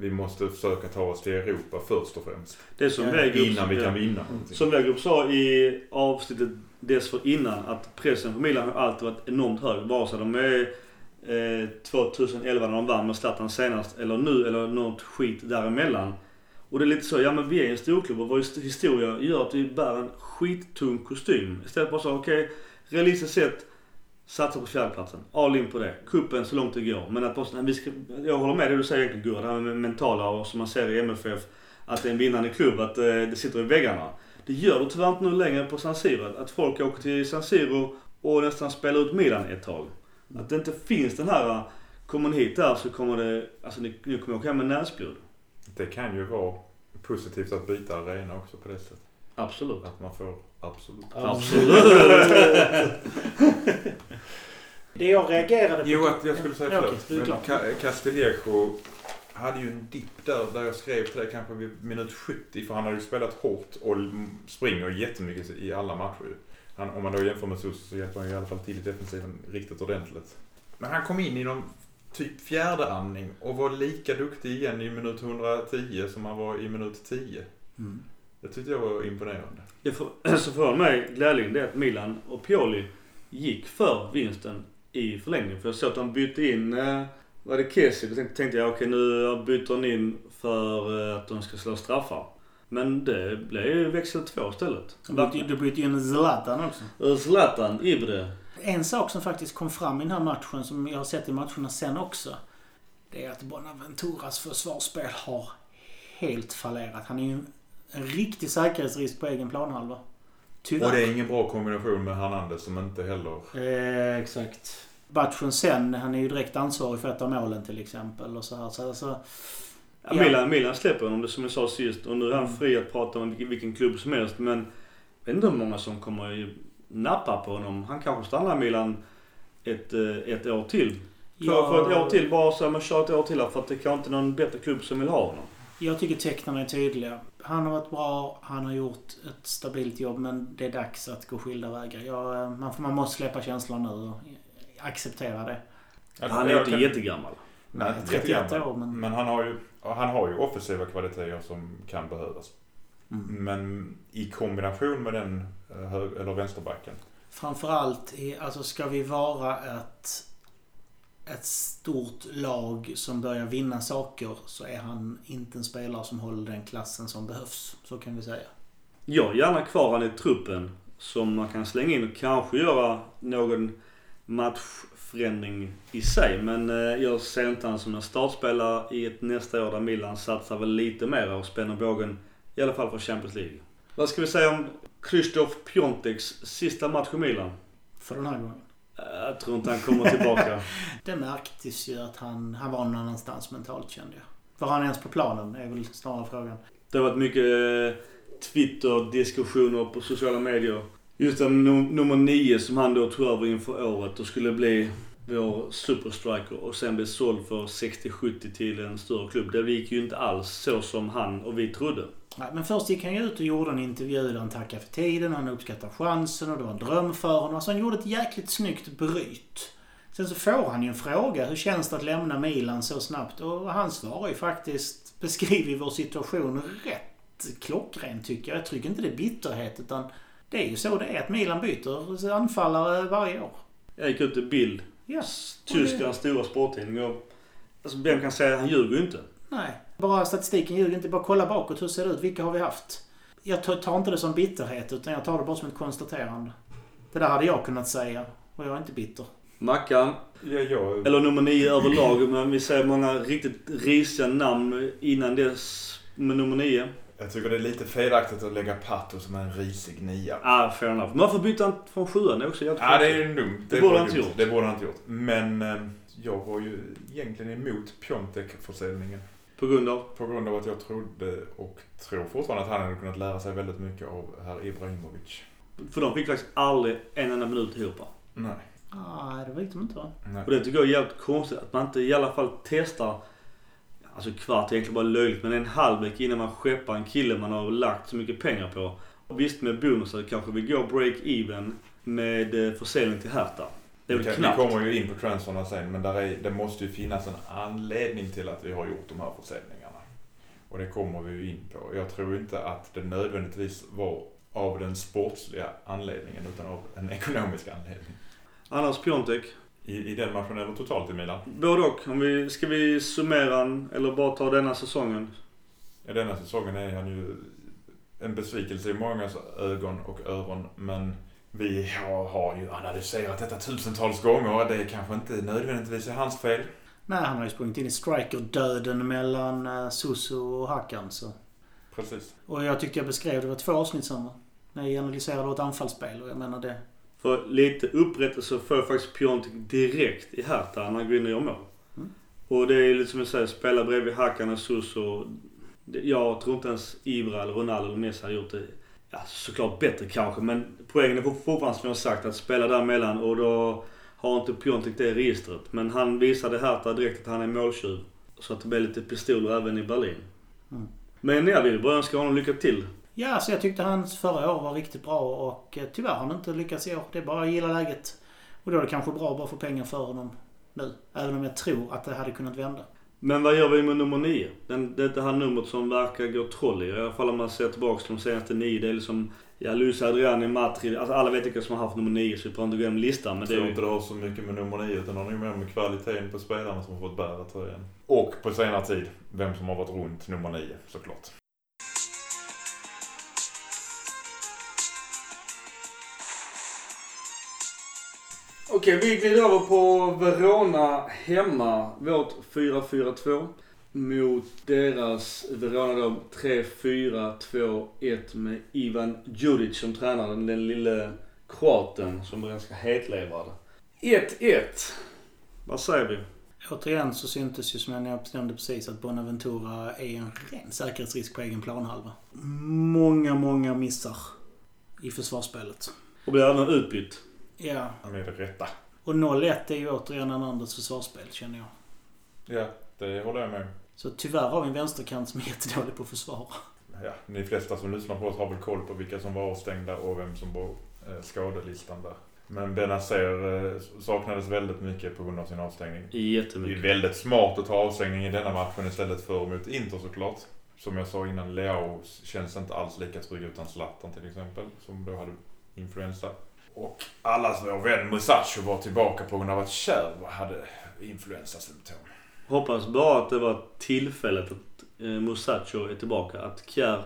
Vi måste försöka ta oss till Europa först och främst. Det som Ja, Wegerup- Innan vi ja. kan vinna någonting. Som Wegerup sa i avsnittet dessförinnan att pressen på Milan har alltid varit enormt hög. Vare sig de är eh, 2011 när de vann med Zlatan senast eller nu eller något skit däremellan. Och det är lite så, ja men vi är en storklubb och vår his- historia gör att vi bär en skittung kostym. Istället för att säga okej, realistiskt sett satsa på fjärdeplatsen. All in på det. Kuppen så långt det går. Men att bara, säga, vi ska, jag håller med det du säger egentligen Gurra, det här med mentala och som man ser i MFF. Att det är en vinnande klubb, att eh, det sitter i väggarna. Det gör det tyvärr inte nu längre på San Siro. Att folk åker till San Siro och nästan spelar ut Milan ett tag. Att det inte finns den här, kommer ni hit där så kommer det, alltså ni, ni kommer åka hem med näsblod. Det kan ju vara positivt att byta arena också på det sättet. Absolut. Att man får absolut. Absolut. <laughs> Det jag reagerade på... Jo, att jag skulle säga förlåt. Men. Ca- Castillejo hade ju en dipp där, där jag skrev till dig kanske vid minut 70. För han hade ju spelat hårt och springer jättemycket i alla matcher han, Om man då jämför med Susi så hjälper han ju i alla fall till i defensiven riktigt ordentligt. Men han kom in i någon typ fjärde andning och var lika duktig igen i minut 110 som han var i minut 10. Mm. Det tyckte jag var imponerande. <clears throat> Det för, så för mig glädjande det är att Milan och Pioli gick för vinsten i förlängningen. För jag såg att de bytte in, eh, var det Kessie? Då tänkte, tänkte jag okej nu byter de in för eh, att de ska slå straffar. Men det blev ju växel två istället. Du bytte- bytte in Zlatan också. Zlatan, Ibre. En sak som faktiskt kom fram i den här matchen, som jag har sett i matcherna sen också. Det är att Bonaventuras försvarsspel har helt fallerat. Han är ju en, en riktig säkerhetsrisk på egen planhalva. Tyvärr. Och det är ingen bra kombination med Hernandez som inte heller... Eh, exakt. Matchen sen, han är ju direkt ansvarig för ett av målen till exempel. Och så här. Så alltså, Ja, Ja. Milan, Milan släpper honom, det som jag sa sist. Och nu är han fri att prata om vilken, vilken klubb som helst. Men jag vet inte hur många som kommer ju nappa på honom. Han kanske stannar i Milan ett, eh, ett år till. För, jag, för ett år till bara så här, man kör ett år till här, för att det kanske inte någon bättre klubb som vill ha honom. Jag tycker tecknen är tydliga. Han har varit bra, han har gjort ett stabilt jobb men det är dags att gå skilda vägar. Jag, eh, man, man måste släppa känslan nu och acceptera det. Han är inte jättegammal. Nej, Nej, inte 31 jättegammal. år, men- Men han har, ju, han har ju offensiva kvaliteter som kan behövas. Mm. Men i kombination med den eh, hög, eller vänsterbacken. Framförallt, i, alltså ska vi vara ett, ett stort lag som börjar vinna saker så är han inte en spelare som håller den klassen som behövs. Så kan vi säga. Jag har gärna kvar han i truppen som man kan slänga in och kanske göra någon matchförändring i sig. Men eh, jag ser inte han som en startspelare i ett nästa år där Milan satsar väl lite mer och spänner bågen. I alla fall för Champions League. Vad ska vi säga om Krzysztof Pionteks sista match i Milan? För den här gången. Jag tror inte han kommer tillbaka. <laughs> Det märktes ju att han, han var någon annanstans mentalt kände jag. Var han ens på planen är väl snarare frågan. Det har varit mycket eh, Twitter-diskussioner på sociala medier. Just den num- nummer nio som han då tog över inför året och skulle bli vår superstriker och sen bli såld för 60-70 till en större klubb. Det gick ju inte alls så som han och vi trodde. Nej, men först gick han ju ut och gjorde en intervju där han tackade för tiden, han uppskattade chansen och det var en dröm för honom. Alltså han gjorde ett jäkligt snyggt bryt. Sen så får han ju en fråga. Hur känns det att lämna Milan så snabbt? Och han svarar ju faktiskt, beskriver vår situation rätt klockrent tycker jag. Jag tycker inte det är bitterhet utan det är ju så det är att Milan byter anfallare varje år. Jag gick ut i bild. Ja. Tysklands stora sporttidning. Och, alltså vem kan säga att han ljuger ju inte? Nej, bara statistiken ljuger inte. Bara kolla bakåt. Hur ser det ut? Vilka har vi haft? Jag tar tar inte det som bitterhet utan jag tar det bara som ett konstaterande. Det där hade jag kunnat säga och jag är inte bitter. Mackan, Ja, jag, eller nummer nio överlag. Men vi ser många riktigt risiga namn innan dess med nummer nio. Jag tycker det är lite felaktigt att lägga Pato som en risig nia. Ah, fair enough. Men varför bytte han från sjuan? Det är också Ja, det är dumt. Det borde var han inte dumt. gjort. Det borde han inte gjort. Men eh, jag var ju egentligen emot Piontek-försäljningen. På grund av? På grund av att jag trodde och tror fortfarande att han hade kunnat lära sig väldigt mycket av herr Ibrahimovic. För de fick faktiskt aldrig en enda minut ihop. Nej. Nej, det vet de inte va? Nej. Och det tycker jag är jävligt konstigt att man inte i alla fall testar Alltså kvart är egentligen bara löjligt men en halvlek innan man skeppar en kille man har lagt så mycket pengar på. Och visst med bonusar kanske vi går break-even med eh, försäljning till Hertha. Det är Vi, väl vi knappt. kommer ju in på transferna sen men där är, det måste ju finnas en anledning till att vi har gjort de här försäljningarna. Och det kommer vi ju in på. Jag tror inte att det nödvändigtvis var av den sportsliga anledningen utan av en ekonomisk anledning. Annars Piontek. I, I den matchen eller totalt i Milan? Både och. Om vi, ska vi summera han eller bara ta denna säsongen? Ja, denna säsongen är han ju en besvikelse i mångas ögon och öron. Men vi har, har ju analyserat detta tusentals gånger. Det är kanske inte nödvändigtvis är hans fel. Nej, han har ju sprungit in i striker-döden mellan uh, Susu och Hakan. Så. Precis. Och jag tyckte jag beskrev det var två avsnitt samma. När jag analyserade ett anfallsspel och jag menar det. För lite upprättelse får faktiskt Piontek direkt i Hertha när han går in och gör mål. Mm. Och det är lite som jag säger, spela bredvid Hakan och Suso. Jag tror inte ens Ibra eller Ronaldo eller Messi hade gjort det. Ja, såklart bättre kanske, men poängen är fortfarande som jag har sagt att spela däremellan och då har inte Piontek det registret. Men han visade Hertha direkt att han är måltjuv. Så att det blev lite pistoler även i Berlin. Mm. Men jag vill bara önska honom lycka till. Ja, så jag tyckte hans förra år var riktigt bra och eh, tyvärr har han inte lyckats i år. Det är bara att gilla läget. Och då är det kanske bra att bara få pengar för honom nu. Även om jag tror att det hade kunnat vända. Men vad gör vi med nummer nio? Den, det är det här numret som verkar gå troll i. I alla fall om man ser tillbaka till de senaste nio. Det är liksom... Ja, Luis Adriani, Matri. Alltså alla vet vilka som har haft nummer nio så vi behöver inte gå igenom listan. Men Jag det är tror ju... inte det har så mycket med nummer nio utan det har nog mer med kvaliteten på spelarna som har fått bära tröjan. Och på senare tid, vem som har varit runt nummer nio såklart. Okej, vi glider över på Verona hemma. Vårt 4-4-2. Mot deras Verona då 3-4-2-1 med Ivan Djuric som tränare. Den lille kroaten som är ganska hetlevrad. 1-1. Vad säger vi? Återigen så syntes ju som jag nämnde precis att Bonaventura är en ren säkerhetsrisk på egen planhalva. Många, många missar i försvarsspelet. Och blir även utbytt. Ja, Han är det rätta. och 0-1 är ju återigen en andras försvarsspel känner jag. Ja, det håller jag med. Så tyvärr har vi en vänsterkant som är jättedålig på att försvara. Ja, de flesta som lyssnar på oss har väl koll på vilka som var avstängda och vem som var eh, skadelistan där. Men Benazer eh, saknades väldigt mycket på grund av sin avstängning. Det är Jättemycket. väldigt smart att ta avstängning i denna matchen istället för mot Inter såklart. Som jag sa innan, Leao känns inte alls lika trygg utan Zlatan till exempel. Som då hade influensa. Och allas vår vän Musacho var tillbaka på grund av att Kjär hade influensasymptom. Hoppas bara att det var tillfället att eh, Musacho är tillbaka. Att Kjär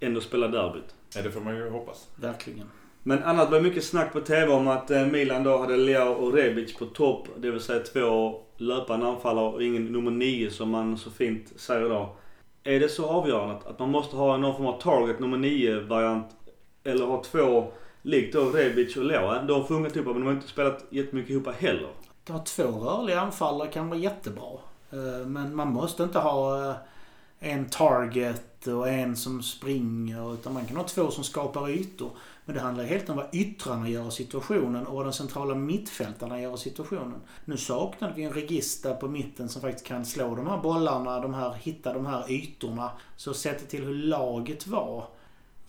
ändå spelar derbyt. Ja, det får man ju hoppas. Verkligen. Men annat var mycket snack på TV om att eh, Milan då hade Leao och Rebic på topp. Det vill säga två löpande anfallare och ingen nummer nio som man så fint säger då. Är det så avgörande att- att man måste ha någon form av target nummer nio variant Eller ha två likt då Rebic och Leao. De har funkat ihop men de har inte spelat jättemycket ihop heller. Att ha två rörliga anfallare kan vara jättebra. Eh, men man måste inte ha eh, en target och en som springer. Utan man kan ha två som skapar ytor. Men det handlar helt om vad yttrarna gör i situationen och vad de centrala mittfältarna gör i situationen. Nu saknade vi en regista på mitten som faktiskt kan slå de här bollarna, de här, hitta de här ytorna. Så sett till hur laget var.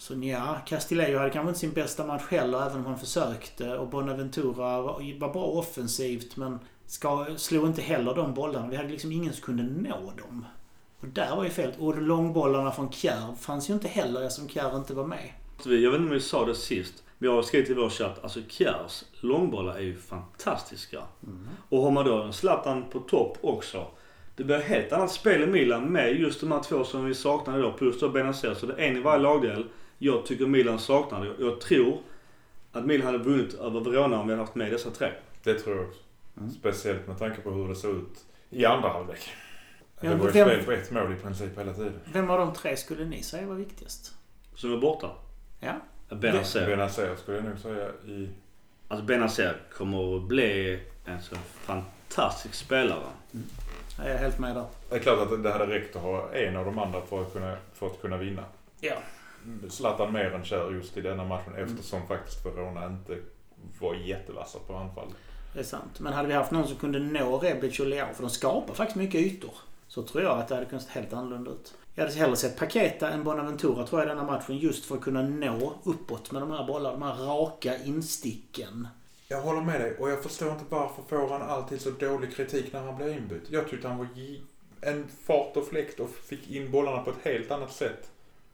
Så ja, Castillejo hade kanske inte sin bästa match heller, även om han försökte. Och Bonaventura var, var bra offensivt, men ska, slog inte heller de bollarna. Vi hade liksom ingen som kunde nå dem. Och där var ju fel. Och långbollarna från Kjär fanns ju inte heller eftersom Kjär inte var med. Jag vet inte om vi sa det sist. Vi har skrivit i vår chatt. Alltså Kjärs långbollar är ju fantastiska. Och har man då en Zlatan på topp också. Det blir ett helt annat spel i Milan med just de här två som vi saknade då. Plus då Benazer. Så det är en i varje lagdel. Jag tycker Milan saknade. Jag- Jag tror att Milan hade vunnit över Verona om vi hade haft med dessa tre. Det tror jag också. Mm. Speciellt med tanke på hur det såg ut i andra halvlek. Ja, det var ju vem- spel på ett mål i princip hela tiden. Vem av de tre skulle ni säga var viktigast? Som är borta. Ja. Benazer. Benazer skulle jag nog säga i... Alltså Benazer kommer att bli en så fantastisk spelare. Jag är helt med där. Det är klart att det hade räckt att ha en av de andra för att kunna, för att kunna vinna. Ja. Zlatan mer än Kjär just i denna matchen eftersom faktiskt Verona inte var jättevassa på anfall. Det är sant. Men hade vi haft någon som kunde nå Rebic och Leao, för de skapar faktiskt mycket ytor. Så tror jag att det hade kunnat se helt annorlunda ut. Jag hade hellre sett Paketa än Bonaventura tror jag i denna matchen just för att kunna nå uppåt med de här bollarna. De här raka insticken. Jag håller med dig och jag förstår inte varför får han alltid så dålig kritik när han blir inbytt. Jag tyckte han var en fart och fläkt och fick in bollarna på ett helt annat sätt.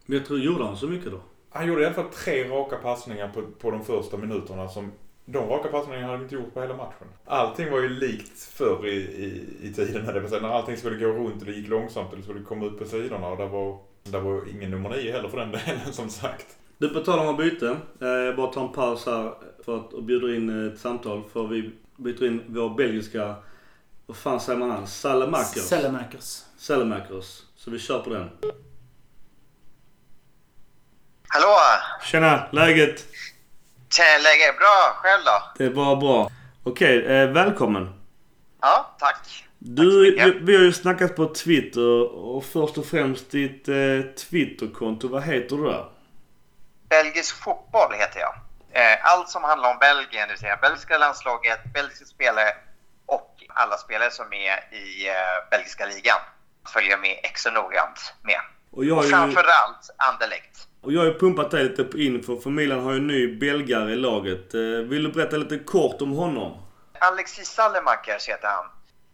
Men jag tror, gjorde han så mycket då? Han gjorde i alla fall tre raka passningar på, på de första minuterna som de raka passningarna hade de inte gjort på hela matchen. Allting var ju likt förr i, i, i tiden. Det vill säga när allting skulle gå runt och det gick långsamt det skulle komma ut på sidorna. Och det var, det var ingen nummer nio heller för den <laughs> delen som sagt. Du, på tal om att byta. Eh, jag bara tar en paus här för att och bjuder in ett samtal. För vi byter in vår belgiska, vad fan säger man han? Salamakers. Sellemakers. Salamakers. Så vi kör på den. Hallå! Tjena, läget? Tjena, läget är bra. Själv då? Det är bara bra. Okej, eh, välkommen. Ja, tack. Du, Tack vi, vi har ju snackat på Twitter och först och främst ditt eh, Twitterkonto. Vad heter du där? Belgisk fotboll heter jag. Eh, Allt som handlar om Belgien, det vill säga belgiska landslaget, belgiska spelare och alla spelare som är i eh, belgiska ligan följer jag med extra noggrant med. Och jag ju, framförallt Anderlecht. och jag har ju pumpat dig lite info för Milan har ju en ny belgare i laget. Eh, vill du berätta lite kort om honom? Alexis Sallemakers heter han.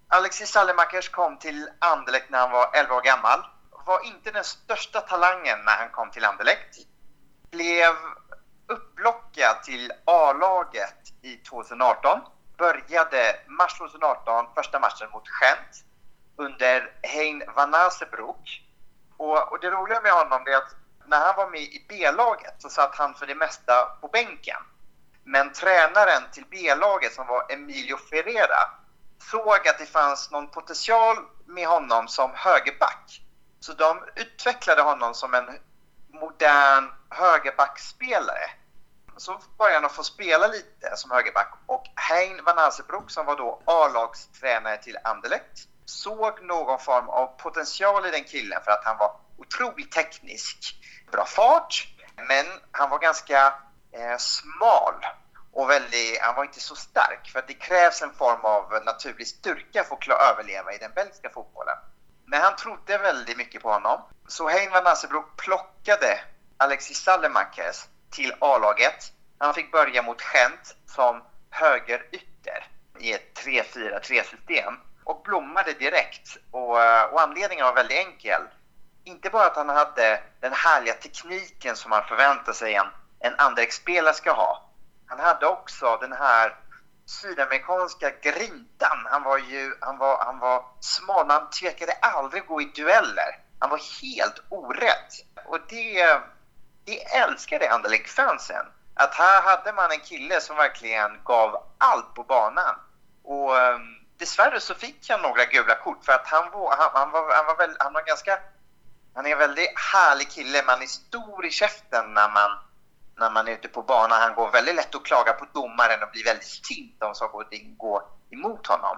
Alexis Sallemakers kom till Anderlecht när han var 11 år gammal. Var inte den största talangen när han kom till Anderlecht. Blev upplockad till A-laget i 2018. Började mars 2018, första matchen mot Gent under Hein van Azenbroek. Och, och det roliga med honom är att när han var med i B-laget så satt han för det mesta på bänken. Men tränaren till B-laget som var Emilio Ferreira såg att det fanns någon potential med honom som högerback. Så de utvecklade honom som en modern högerbackspelare. Så började han att få spela lite som högerback och Hein van Azenbroek som var då A-lagstränare till Anderlecht såg någon form av potential i den killen för att han var otroligt teknisk. Bra fart, men han var ganska eh, smal och väldigt, han var inte så stark för att det krävs en form av naturlig styrka för att klara överleva i den belgiska fotbollen. Men han trodde väldigt mycket på honom. Så Hein van plockade Alexis Sallemakers till A-laget. Han fick börja mot Gent som högerytter i ett 3-4-3-system och blommade direkt. Och, eh, och anledningen var väldigt enkel. Inte bara att han hade den härliga tekniken som man förväntar sig en, en Anderlecht-spelare ska ha. Han hade också den här sydamerikanska grintan. Han var ju han var, han var smal, men han tvekade aldrig gå i dueller. Han var helt orädd. Och det, det älskade Anderlecht-fansen. Att här hade man en kille som verkligen gav allt på banan. Och um, dessvärre så fick han några gula kort för att han var, han, han var, han var, väl, han var ganska... Han är en väldigt härlig kille. Man är stor i käften när man, när man är ute på banan. Han går väldigt lätt att klaga på domaren och blir väldigt stint om saker och ting går emot honom.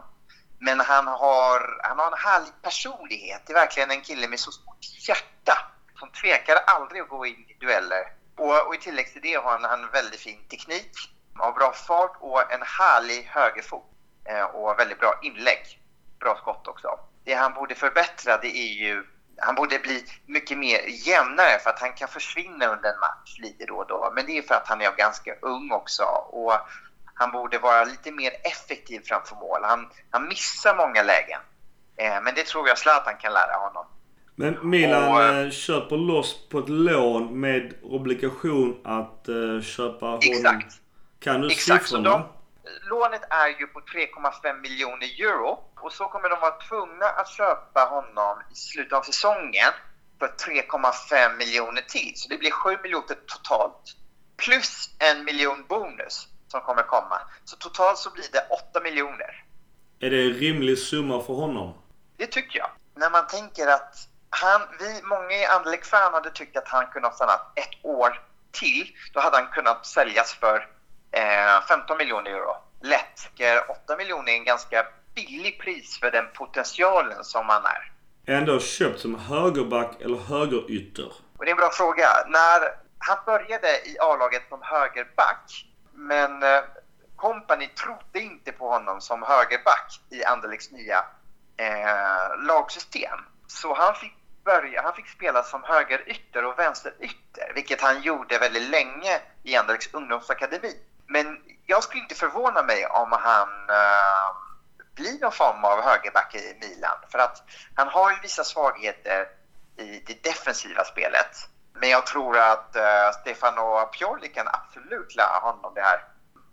Men han har, han har en härlig personlighet. Det är verkligen en kille med så stort hjärta som tvekar aldrig att gå in i dueller. Och, och i tillägg till det har han en väldigt fin teknik, har bra fart och en härlig högerfot och väldigt bra inlägg. Bra skott också. Det han borde förbättra det är ju han borde bli mycket mer jämnare för att han kan försvinna under en match lite då och då. Men det är för att han är ganska ung också och han borde vara lite mer effektiv framför mål. Han, han missar många lägen. Eh, men det tror jag Zlatan kan lära honom. Men Milan Och, eh, köper loss på ett lån med obligation att eh, köpa honom. Exakt. Kan du Exakt, siffrorna? Lånet är ju på 3,5 miljoner euro och så kommer de vara tvungna att köpa honom i slutet av säsongen för 3,5 miljoner till. Så det blir 7 miljoner totalt plus en miljon bonus som kommer komma. Så totalt så blir det 8 miljoner. Är det en rimlig summa för honom? Det tycker jag. När man tänker att han, vi, många i Anderlecht-fan hade tyckt att han kunde ha stannat ett år till. Då hade han kunnat säljas för 15 miljoner euro. Lätt. 8 miljoner är en ganska billig pris för den potentialen som han är. Ändå köpt som högerback eller högerytter? Och det är en bra fråga. När han började i A-laget som högerback, men eh, Company trodde inte på honom som högerback i Anderlechts nya eh, lagsystem. Så han fick, börja, han fick spela som högerytter och vänsterytter, vilket han gjorde väldigt länge i Anderlechts ungdomsakademi. Men jag skulle inte förvåna mig om han uh, blir någon form av högerback i Milan. För att han har ju vissa svagheter i det defensiva spelet. Men jag tror att uh, Stefano Pioli kan absolut lära honom det här.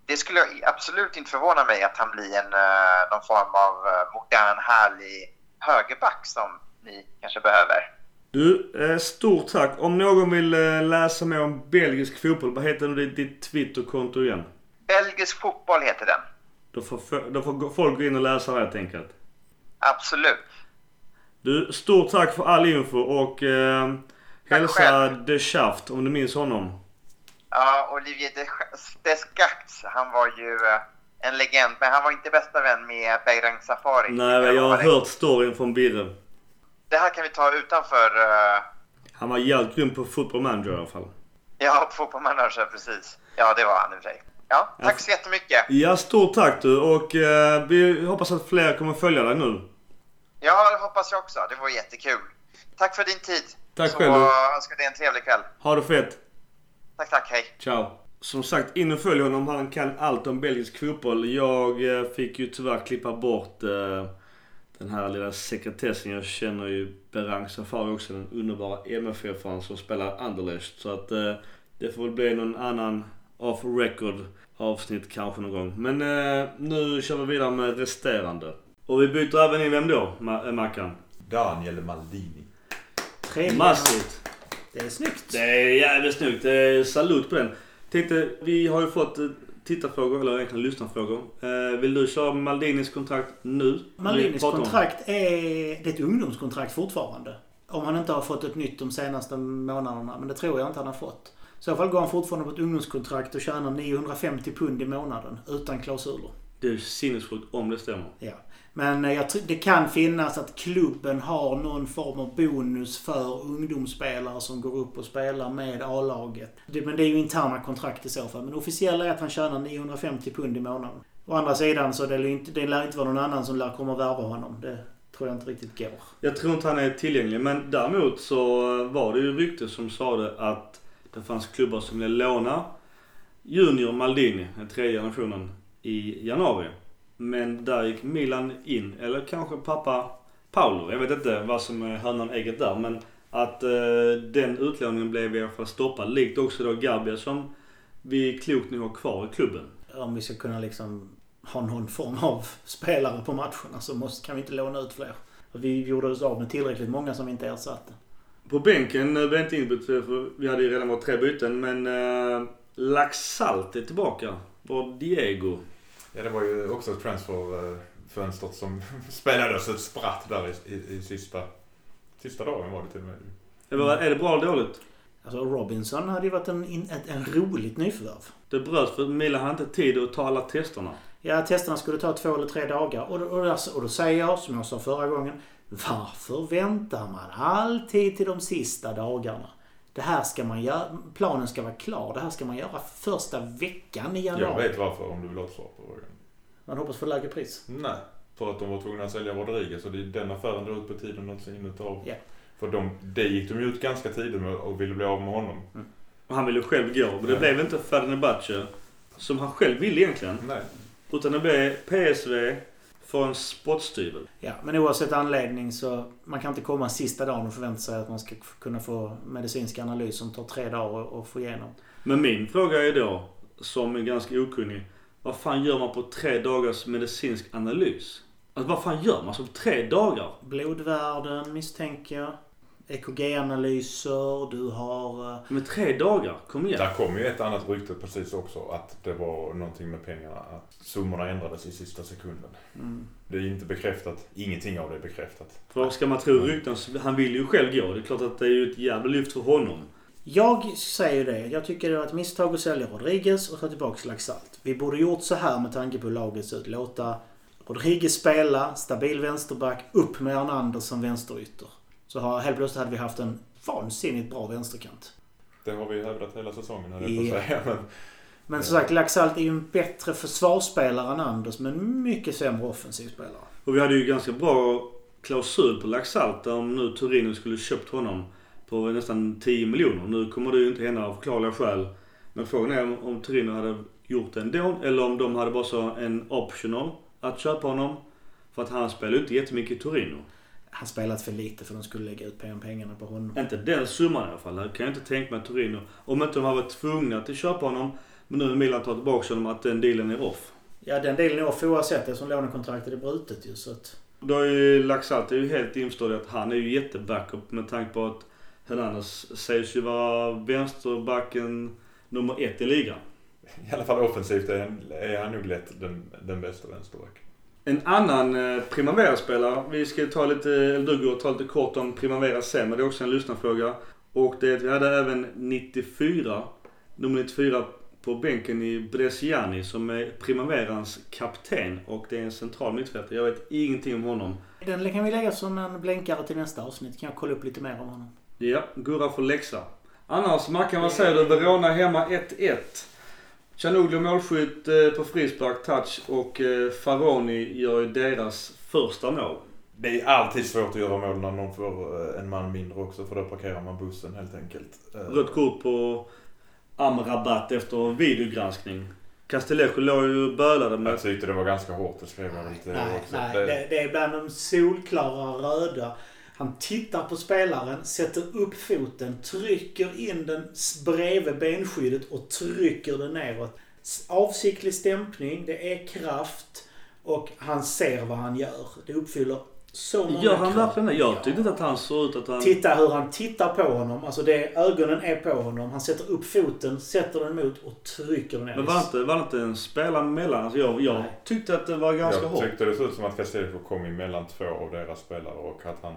Det skulle absolut inte förvåna mig att han blir en, uh, någon form av modern, härlig högerback som ni kanske behöver. Du, eh, stort tack. Om någon vill eh, läsa mer om belgisk fotboll, vad heter ditt, ditt Twitterkonto igen? Belgisk fotboll heter den. Då får, då får folk gå in och läsa det helt enkelt. Absolut. Du, stort tack för all info och eh, hälsa De Schaft om du minns honom. Ja, Olivier Descartes, han var ju en legend, men han var inte bästa vän med Beirang Safari. Nej, jag har hört storyn från Birre det här kan vi ta utanför... Uh... Han var jävligt grym på Football Manager i alla fall. Ja, Football Manager precis. Ja, det var han i och för sig. Ja, tack så jättemycket. Ja, stort tack du. Och uh, vi hoppas att fler kommer följa dig nu. Ja, det hoppas jag också. Det var jättekul. Tack för din tid. Tack så själv. Så önskar dig en trevlig kväll. Ha det fett. Tack, tack. Hej. Ciao. Som sagt, in och följ honom. Han kan allt om belgisk fotboll. Jag uh, fick ju tyvärr klippa bort den här lilla sekretessen. Jag känner ju Berang Safari också, den underbara MFF-aren som spelar Anderlecht. Så att eh, det får väl bli någon annan off record avsnitt kanske någon gång. Men eh, nu kör vi vidare med resterande. Och vi byter även in vem då, Ma Mackan? Daniel Maldini. Trevligt. Massivt. Det är snyggt. Det är jävligt snyggt. Det är salut på den. Tänkte, vi har ju fått eh, tittarfrågor, eller egentligen lyssnarfrågor. Eh, vill du köra Maldinis kontrakt nu? Maldinis kontrakt är, det är ett ungdomskontrakt fortfarande. Om han inte har fått ett nytt de senaste månaderna. Men det tror jag inte han har fått. I så fall går han fortfarande på ett ungdomskontrakt och tjänar 950 pund i månaden utan klausuler. Det är sinnessjukt om det stämmer. Ja. Men eh, jag det kan finnas att klubben har någon form av bonus för ungdomsspelare som går upp och spelar med A-laget. men det är ju interna kontrakt i så fall. Men officiella är att han tjänar 950 pund i månaden. Å andra sidan så det lär, inte, det lär inte vara någon annan som lär komma och värva honom. Det tror jag inte riktigt går. Jag tror inte han är tillgänglig. Men däremot så var det ju rykte som sa det att det fanns klubbar som ville låna Junior Maldini, den tredje generationen, i januari. Men där gick Milan in, eller kanske pappa Paolo. Jag vet inte vad som är hönan ägget där. Men att eh, den utlåningen blev i alla fall stoppad. Likt också då Gabia som vi klokt nog har kvar i klubben. Om vi ska kunna liksom ha någon form av spelare på matcherna så måste, kan vi inte låna ut fler. Vi gjorde oss av med tillräckligt många som vi inte ersatte. På bänken blev inte inbytt för vi hade ju redan varit tre byten. Men eh, Laxalt är tillbaka. Var Diego. Ja, det var ju också transferfönstret som <laughs> spelades ett spratt där i, i, i sista, sista dagen var det till och med. Mm. Är det bra eller dåligt? Alltså Robinson hade ju varit en, en, en roligt nyförvärv. Det bröts för Milan hade inte tid att ta alla testerna. Ja, testerna skulle ta två eller tre dagar. Och, och, och då säger jag, som jag sa förra gången, varför väntar man alltid till de sista dagarna? Det här ska man göra, planen ska vara klar. Det här ska man göra första veckan i januari. Jag vet varför om du vill ha ett svar på frågan. Man hoppas få lägre pris? Nej, för att de var tvungna att sälja Rodriguez och det är den affären drar ut på tiden någonsin utav. Yeah. För de, det gick de ju ut ganska tidigt med och ville bli av med honom. Mm. Och han ville själv gå, men det ja. blev inte Fenerbahce som han själv ville egentligen. Nej. Utan det blev PSV, för en spottstyvel. Ja, men oavsett anledning så man kan inte komma sista dagen och förvänta sig att man ska kunna få medicinsk analys som tar tre dagar att få igenom. Men min fråga är då, som är ganska okunnig. Vad fan gör man på tre dagars medicinsk analys? Alltså vad fan gör man som tre dagar? Blodvärden misstänker jag. EKG-analyser, du har... Eh, med tre dagar, kom igen. Där kom ju ett annat rykte precis också. Att det var någonting med pengarna. Att summorna ändrades i sista sekunden. Mm. Det är inte bekräftat. Ingenting av det är bekräftat. För ska man tro rykten han vill ju själv gå. Det är klart att det är ju ett jävla lyft för honom. Jag säger det. Jag tycker det var ett misstag att sälja Rodriguez och ta tillbaka Laxalt. Vi borde gjort så här med tanke på hur laget ser ut. Låta Rodriguez spela, stabil vänsterback, upp med Arnander som vänsterytter. Så har, helt plötsligt hade vi haft en vansinnigt bra vänsterkant. Det har vi hävdat hela säsongen, höll jag på att säga. <laughs> Men, men som sagt, Laxalt är ju en bättre försvarsspelare än Anders, men mycket sämre offensiv spelare. Och vi hade ju ganska bra klausul på Laxalt om nu Torino skulle köpt honom på nästan 10 miljoner. Nu kommer det ju inte hända av förklarliga skäl. Men frågan är om, om Torino hade gjort det ändå eller om de hade bara så en optional att köpa honom. För att han spelar ju inte jättemycket i Torino. Han spelat för lite för de skulle lägga ut pengarna på honom. Inte den summan i alla fall. Det kan jag inte tänka mig Torino. Om inte de har varit tvungna att köpa honom. Men nu när Milan tar tillbaka honom att den dealen är off. Ja, den delen är off oavsett eftersom lånekontraktet är brutet ju. Så att... Då är ju Laxalt är ju helt införstådd att han är ju jättebackup med tanke på att Hernandez sägs ju vara vänsterbacken nummer ett i ligan. I alla fall offensivt är han, är han nog lätt den, den bästa vänsterbacken. En annan eh, Primavera-spelare. Vi ska ta lite, eller du går ta lite kort om Primavera sen, men det är också en lyssnarfråga. Och det är att vi hade även 94, nummer 94 på bänken i Bresciani som är Primaverans kapten och det är en central mittfältare. Jag vet ingenting om honom. Den kan vi lägga som en blänkare till nästa avsnitt. Kan jag kolla upp lite mer om honom. Ja, Gurra får läxa. Annars, Mackan, vad säger du? Verona hemma 1-1. Chanoglu målskytt eh, på frispark, touch och eh, Faroni gör ju deras första mål. Det är alltid svårt att göra mål när någon får eh, en man mindre också för då parkerar man bussen helt enkelt. Rött kort på Amrabat efter videogranskning. Castellejo låg ju och bölade med... Jag tyckte det var ganska hårt, det skrev jag lite Nej, också. nej Det- det, det är bland de solklara röda. Han tittar på spelaren, sätter upp foten, trycker in den bredvid benskyddet och trycker den neråt. Avsiktlig stämpning, det är kraft och han ser vad han gör. Det uppfyller så många Gör han verkligen det? Jag tyckte inte att han såg ut att han... Titta hur han tittar på honom. Alltså det, ögonen är på honom. Han sätter upp foten, sätter den emot och trycker den ner. Men var det inte, var det inte en spelare mellan? Alltså jag, jag tyckte att det var ganska jag hårt. tyckte det såg ut som att Castello kom emellan två av deras spelare och att han...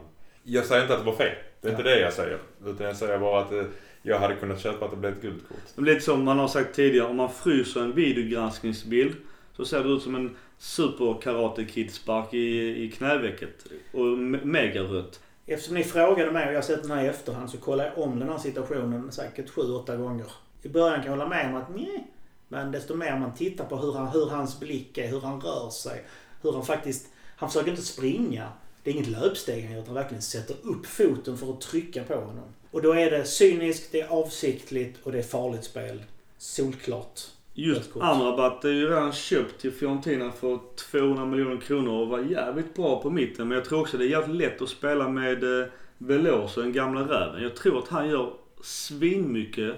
Jag säger inte att det var fel. Det är inte det jag säger. Utan jag säger bara att eh, jag hade kunnat köpa att det blev ett gult kort. Det blir lite som man har sagt tidigare. Om man fryser en videogranskningsbild så ser det ut som en super karate kid spark i, i knävecket. Och me- megarött. Eftersom ni frågade mig och jag har sett den här i efterhand så kollade jag om den här situationen säkert sju, åtta gånger. I början kan jag hålla med om att nej. Men desto mer man tittar på hur, han, hur hans blick är, hur han rör sig. Hur han faktiskt... Han försöker inte springa. Det är inget löpsteg han gör utan verkligen sätter upp foten för att trycka på honom. Och då är det cyniskt, det är avsiktligt och det är farligt spel. Solklart. Just. Amrabat är ju redan köpt till Fiorentina för 200 miljoner kronor och var jävligt bra på mitten. Men jag tror också det är jävligt lätt att spela med eh, Veloso, den gamla räven. Jag tror att han gör svinmycket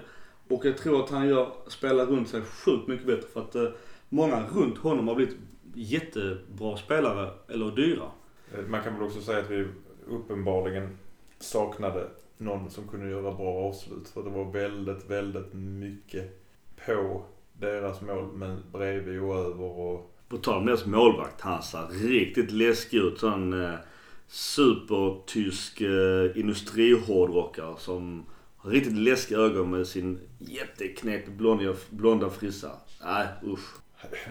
och jag tror att han gör, spelar runt sig sjukt mycket bättre för att eh, många runt honom har blivit jättebra spelare eller dyra. Eh, Man kan väl också säga att vi uppenbarligen saknade någon som kunde göra bra avslut. För det var väldigt, väldigt mycket på deras mål men bredvid och över och På tal om deras målvakt, han ser riktigt läskig ut. Sån eh, supertysk eh, industrihårdrockare som har riktigt läskiga ögon med sin jätteknepig blonda, blonda frissa. Nej, usch.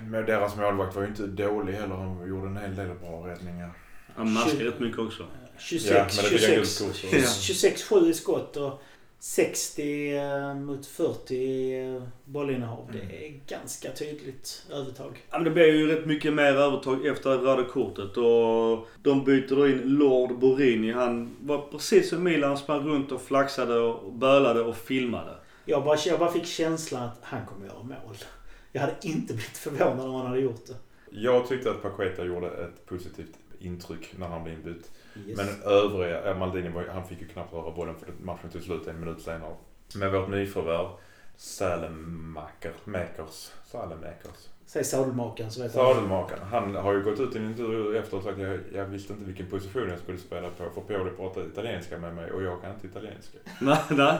Men deras målvakt var ju inte dålig heller. Han gjorde en hel del bra räddningar. Han maskar rätt mycket också. 26, Ja, men det fick jag 26, gult kort för. 26-7 i skott och 60 eh, mot 40 i eh, bollinnehav. Det är ganska tydligt övertag. Ja, men det blir ju rätt mycket mer övertag efter röda kortet och de byter då in Lord Borini. Han var precis som Milan, sprang runt och flaxade och bölade och filmade. Jag bara, jag bara fick känslan att han kommer göra mål. Jag hade inte blivit förvånad om han hade gjort det. Jag tyckte att Paqueta gjorde ett positivt intryck när han blev inbytt. Yes. Men övriga, ja, Maldini han fick ju knappt röra bollen för matchen tog slut en minut senare. Med vårt nyförvärv, Salemaker, Makers, Salemakers. Säg sadelmakaren så vet jag. Sadelmakaren. Han har ju gått ut i en intervju efter och sagt att jag, jag visste inte vilken position jag skulle spela på. För Pioli pratar italienska med mig och jag kan inte italienska. <laughs> Nej, nej.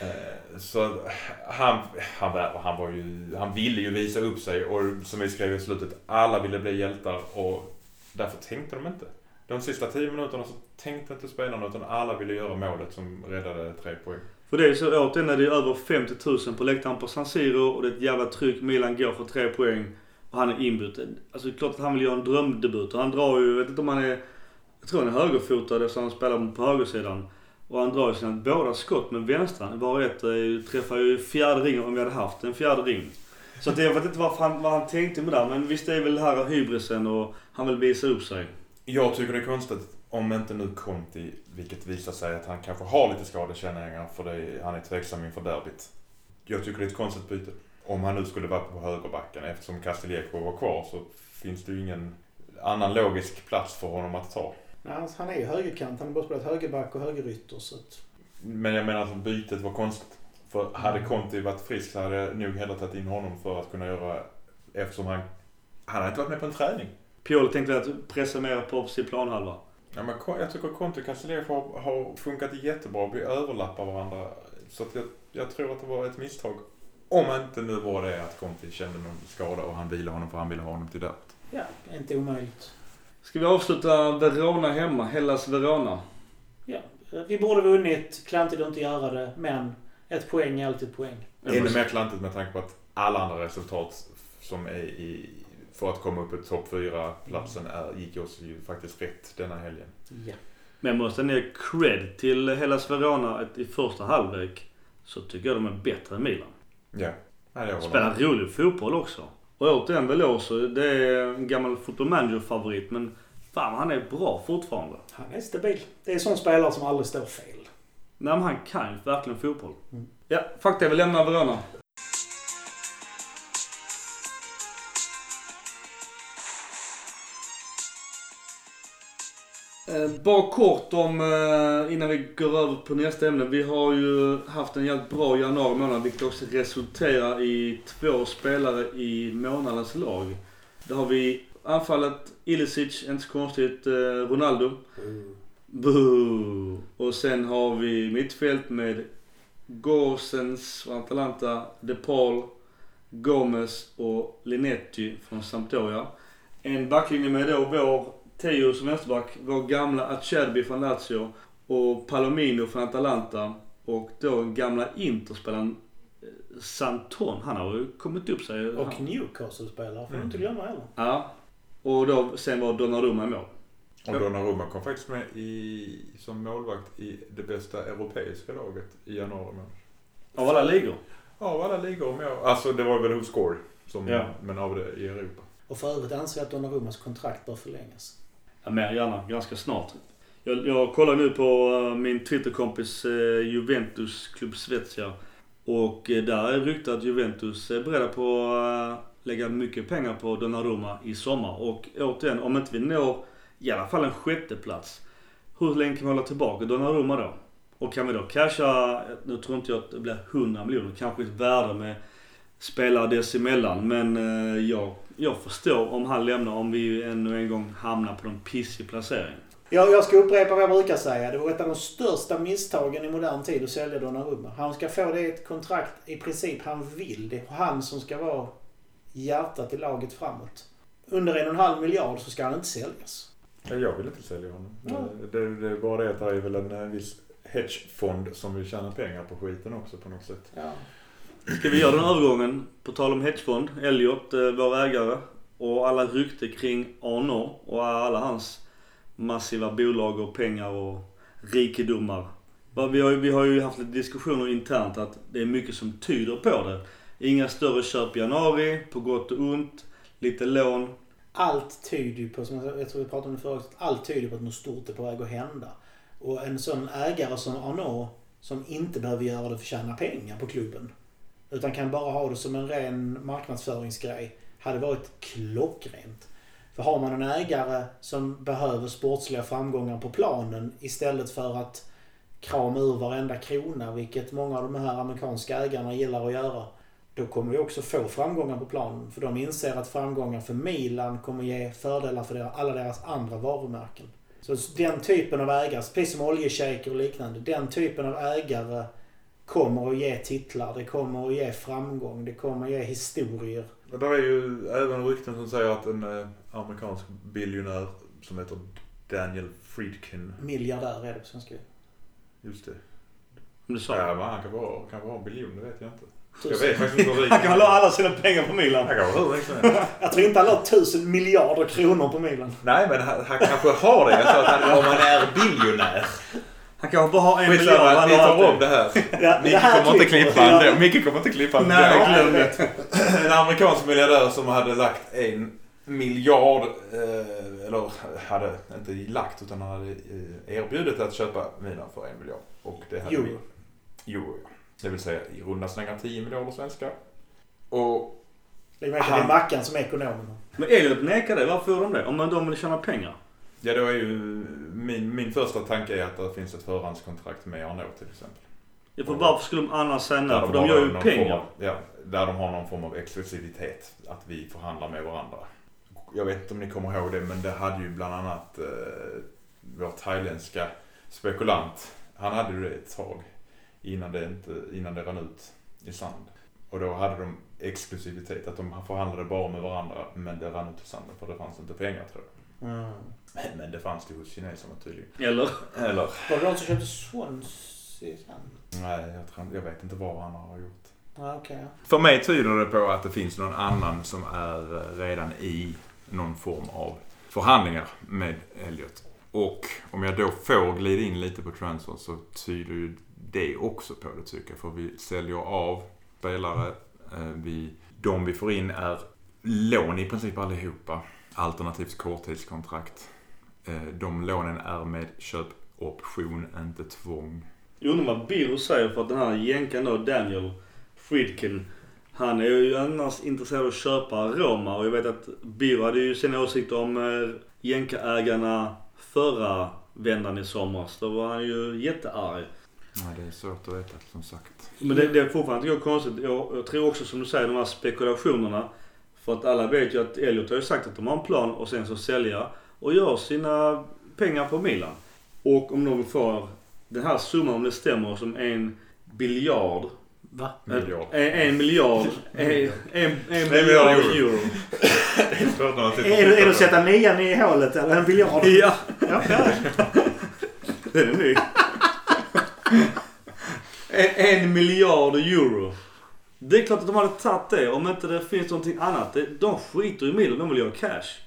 Eh, Så han, han, var, han, var ju, han ville ju visa upp sig och som vi skrev i slutet, alla ville bli hjältar och därför tänkte de inte. De sista tio minuterna så tänkte inte spelarna utan alla ville göra målet som räddade tre poäng. För det är så återigen är det över 50 000 på läktaren på San Siro och det är ett jävla tryck. Milan går för tre poäng och han är inbytt. Alltså det är klart att han vill göra en drömdebut och han drar ju, jag vet inte om han är, jag tror han är högerfotad eftersom han spelar på högersidan. Och han drar ju sina båda skott med vänstran. Var och ett eh, träffar ju fjärde ringen om vi hade haft en fjärde ring. Så att jag vet inte vad han, vad han tänkte med det men visst det är väl det här hybrisen och han vill visa upp sig. Jag tycker det är konstigt om inte nu Conti, vilket visar sig att han kanske har lite skadekänningar för det, han är tveksam inför derbyt. Jag tycker det är ett konstigt byte. Om han nu skulle vara på högerbacken eftersom Castillejo var kvar så finns det ju ingen... annan logisk plats för honom att ta. Nej, han- han är ju högerkant. Han har både spelat högerback och högerytter. Så att, Men jag menar att bytet var konstigt. För hade Conti varit frisk så hade jag nog hellre tagit in honom för att kunna göra... Eftersom han... Han hade inte varit med på en träning. Pioli tänkte att pressa mer på sin planhalva. Ja, men jag tycker Conti och Castelleff har, har funkat jättebra vi överlappar varandra. Så att jag, jag tror att det var ett misstag. Om inte nu var det att Conti kände någon skada och han ville honom för han ville ha honom till det. ja, inte omöjligt. Ska vi avsluta Verona hemma? Hellas Verona. Ja, vi borde vunnit. Klantigt att inte göra det. Men ett poäng är alltid ett poäng. Ännu mer klantigt med tanke på att alla andra resultat som är i, för att komma upp i topp 4-platsen är, gick oss ju faktiskt rätt denna helgen. Ja. Men jag måste ge cred till Hellas Verona att i första halvlek så tycker jag de är bättre än Milan. Ja. Håller Spelar rolig fotboll också. Och återigen Veloso, det är en gammal football manager-favorit men fan han är bra fortfarande. Han är stabil. Det är en sån spelare som aldrig står fel. Nej men han kan ju verkligen fotboll. Mm. Ja, fakta vi lämnar Verona. Eh, Bara kort om, eh, innan vi går över på nästa ämne. Vi har ju haft en jävligt bra januari månad vilket också resulterar i två spelare i månadens lag. Då har vi anfallet Ilicic, inte så konstigt, eh, Ronaldo. Boo! Och sen har vi mittfält med Gosens från Atalanta, De Paul, Gomez och Linetti från Sampdoria. En backlinje med då vår Teo som vänsterback, vår gamla Acerbi från Lazio och Palomino från Atalanta och då gamla Interspelaren eh, Santon. Han har ju kommit upp sig. Och Newcastle-spelare får du Mm. inte glömma heller. Ja. Och då, sen var Donnarumma i mål. Och Donnarumma kom faktiskt med i, som målvakt i det bästa europeiska laget i januari månad. Av alla ligor. Ja, av alla ligor. Alltså det var väl hos Score. Som, Ja. Men av det i Europa. Och för övrigt anser jag att Donnarummas kontrakt bör förlängas. Ja, mer gärna. Ganska snart. Jag, jag kollar nu på eh, min Twitterkompis uh, Juventus Club Svezia. Och eh, där är ryktet att Juventus är beredda på att eh, lägga mycket pengar på Donnarumma i sommar. Och återigen, om inte vi når i alla fall en sjätteplats. Hur länge kan vi hålla tillbaka Donnarumma då? Och kan vi då casha, nu tror inte jag att det blir 100 miljoner, kanske ett värde med spelare dessemellan. Men eh, jag, jag förstår om han lämnar om vi ännu en gång hamnar på en pissig placering. Jag, jag ska upprepa vad jag brukar säga. Det var ett av de största misstagen i modern tid att sälja Donnarumma. Han ska få det ett kontrakt i princip han vill. Det är han som ska vara hjärtat i laget framåt. Under en och en halv miljard så ska han inte säljas. Ja, Jag vill inte sälja honom. Ja. Det, det är bara det att det är väl en eh, viss hedgefond som vill tjäna pengar på skiten också på något sätt. Ja. Ska vi göra den övergången, på tal om hedgefond, Elliot, eh, vår ägare och alla rykte kring Arnault och alla hans massiva bolag och pengar och rikedomar. Vi har, ju- vi har ju haft lite diskussioner internt att det är mycket som tyder på det. Inga större köp i januari, på gott och ont, lite lån. Allt tyder ju på, som jag, tror vi pratade om det förut, allt tyder på att något stort är på väg att hända. Och en sån ägare som Arnault, som inte behöver göra det för att tjäna pengar på klubben, utan kan bara ha det som en ren marknadsföringsgrej, hade varit klockrent. För har man en ägare som behöver sportsliga framgångar på planen istället för att krama ur varenda krona, vilket många av de här amerikanska ägarna gillar att göra, då kommer vi också få framgångar på planen. För de inser att framgångar för Milan kommer ge fördelar för alla deras andra varumärken. Så den typen av ägare, precis som oljeshejker och liknande, den typen av ägare kommer att ge titlar, det kommer att ge framgång, det kommer att ge historier. Men där är ju även rykten som säger att en eh, amerikansk biljonär som heter Daniel Friedkin. Miljardär är det på svenska. Just det. Du sa. Ja, men han kan vara, kan vara en biljon, det vet jag inte. Jag vet faktiskt inte hur Han kan ha alla sina pengar på Milan. Han kan hur. Jag tror inte han har tusen miljarder kronor på Milan. Nej, men han, han kanske har det. Jag sa att han, om han är biljonär. Han kanske bara har en miljard. Skitsamma, vi tar om det här. Ja, Micke kommer inte klippa Ja. ändå. Micke kommer inte klippa ändå. Nej, glöm det. En amerikansk miljardär som hade lagt en miljard, eh, eller hade inte lagt utan han hade eh, erbjudit att köpa Milan för en miljard. Och det hade Euro. Euro, ja. Det vill säga i runda slängar 10 miljarder svenska. Och Lägg märke till att det är Mackan som är ekonomen. Men Elliot nekar det. Varför gör de det? Om man de vill tjäna pengar? Ja, då är ju min, min första tanke är att det finns ett förhandskontrakt med Arnault till exempel. Ja, för varför skulle de annars? Där För de har gör ju pengar. Av, ja, där de har någon form av exklusivitet. Att vi förhandlar med varandra. Jag vet inte om ni kommer ihåg det, men det hade ju bland annat eh, vår thailändska spekulant. Han hade ju det ett tag innan det, inte, innan det rann ut i sand. Och då hade de exklusivitet, att de förhandlade bara med varandra men det rann ut i sanden för det fanns inte pengar tror jag. Mm. Men, men det fanns det hos kineserna tydligen. Eller? Eller? Var det de som köpte Swansea sen? Nej, jag, tror, jag vet inte vad han har gjort. Okej. För mig tyder det på att det finns någon annan som är eh, redan i någon form av förhandlingar med Elliot. Och om jag då får glida in lite på transfer så tyder ju det också på det tycker jag. För vi säljer av spelare. Eh, vi, de vi får in är lån i princip allihopa. Alternativt korttidskontrakt. Eh, de lånen är med köpoption, inte tvång. Jag undrar vad Birro säger för att den här jänkaren då, Daniel Friedkin. Han är ju annars intresserad av att köpa Roma och jag vet att Birro hade ju sina åsikter om eh, jänkarägarna förra vändan i somras. Då var han ju jättearg. Nej, det är svårt att veta som sagt. Men det, det är fortfarande inte konstigt. Jag, jag tror också som du säger, de här spekulationerna. För att alla vet ju att Elliot har ju sagt att de har en plan och sen så sälja och gör sina pengar på Milan. Och om de får den här summan, om det stämmer, som en biljard. Va? Miljard. En, en miljard. <laughs> En, en, en miljard miljard euro. <laughs> är det- är det att sätta nian i hålet eller en <laughs> biljard? Ja, Ja, ja. den är ny. En, en miljard euro. Det är klart att de hade tagit det om inte det finns någonting annat. De skiter i Milan, de vill göra cash.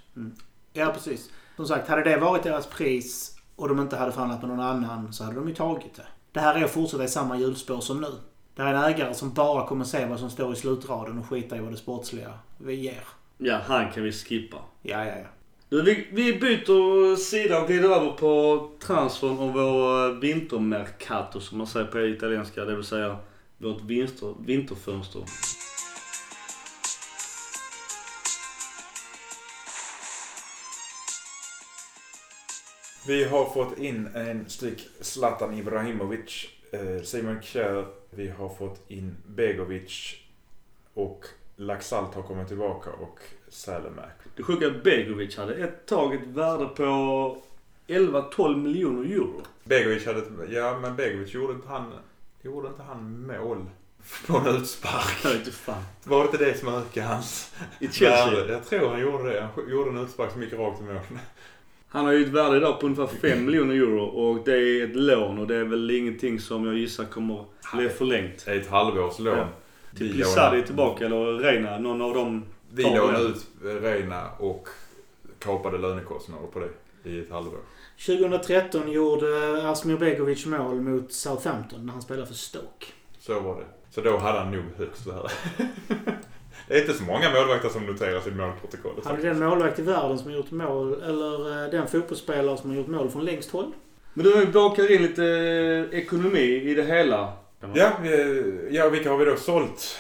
ja, precis. Som sagt, hade det varit deras pris och de inte hade förhandlat med någon annan så hade de ju tagit det. Det här är att fortsätta i samma hjulspår som nu. Det här är en ägare som bara kommer se vad som står i slutraden och skita i vad det sportsliga vi ger. Ja, han kan vi skippa. Ja, ja, ja. Du, vi, vi byter sida och glider över på transfern och vår eh, vintermercato som man säger på italienska. Det vill säga vårt vinster, vinterfönster. Vi har fått in en styck Zlatan Ibrahimovic, eh, Simon Kjär, vi har fått in Begovic och Laxalt har kommit tillbaka och Sälemäk. Det sjuka är att Begovic hade ett tag ett värde på 11-12 miljoner euro. Begovic hade, ja men Begovic gjorde inte han, gjorde inte han mål på en utspark? Jag inte fan. Var det inte det som ökade hans I Chelsea. värde? Jag tror han gjorde det. Han gjorde en utspark som gick rakt i mål. Han har ju ett värde idag på ungefär 5 miljoner euro och det är ett lån och det är väl ingenting som jag gissar kommer bli förlängt. Det är ett halvårslån. Ja. Vi Till Plissadi är tillbaka eller Reina, någon av dem. Vi lånade ut Reina och kapade lönekostnader på det i ett halvår. 2013 gjorde Asmir Begovic mål mot Southampton när han spelade för Stoke. Så var det. Så då hade han nog högst värde. <laughs> det är inte så många målvakter som noteras i målprotokollet. Han är den målvakt i världen som har gjort mål, eller eh, den fotbollsspelare som har gjort mål från längst håll. Men du bakar in lite eh, ekonomi i det hela. Ja, vi- ja, vilka har vi då sålt?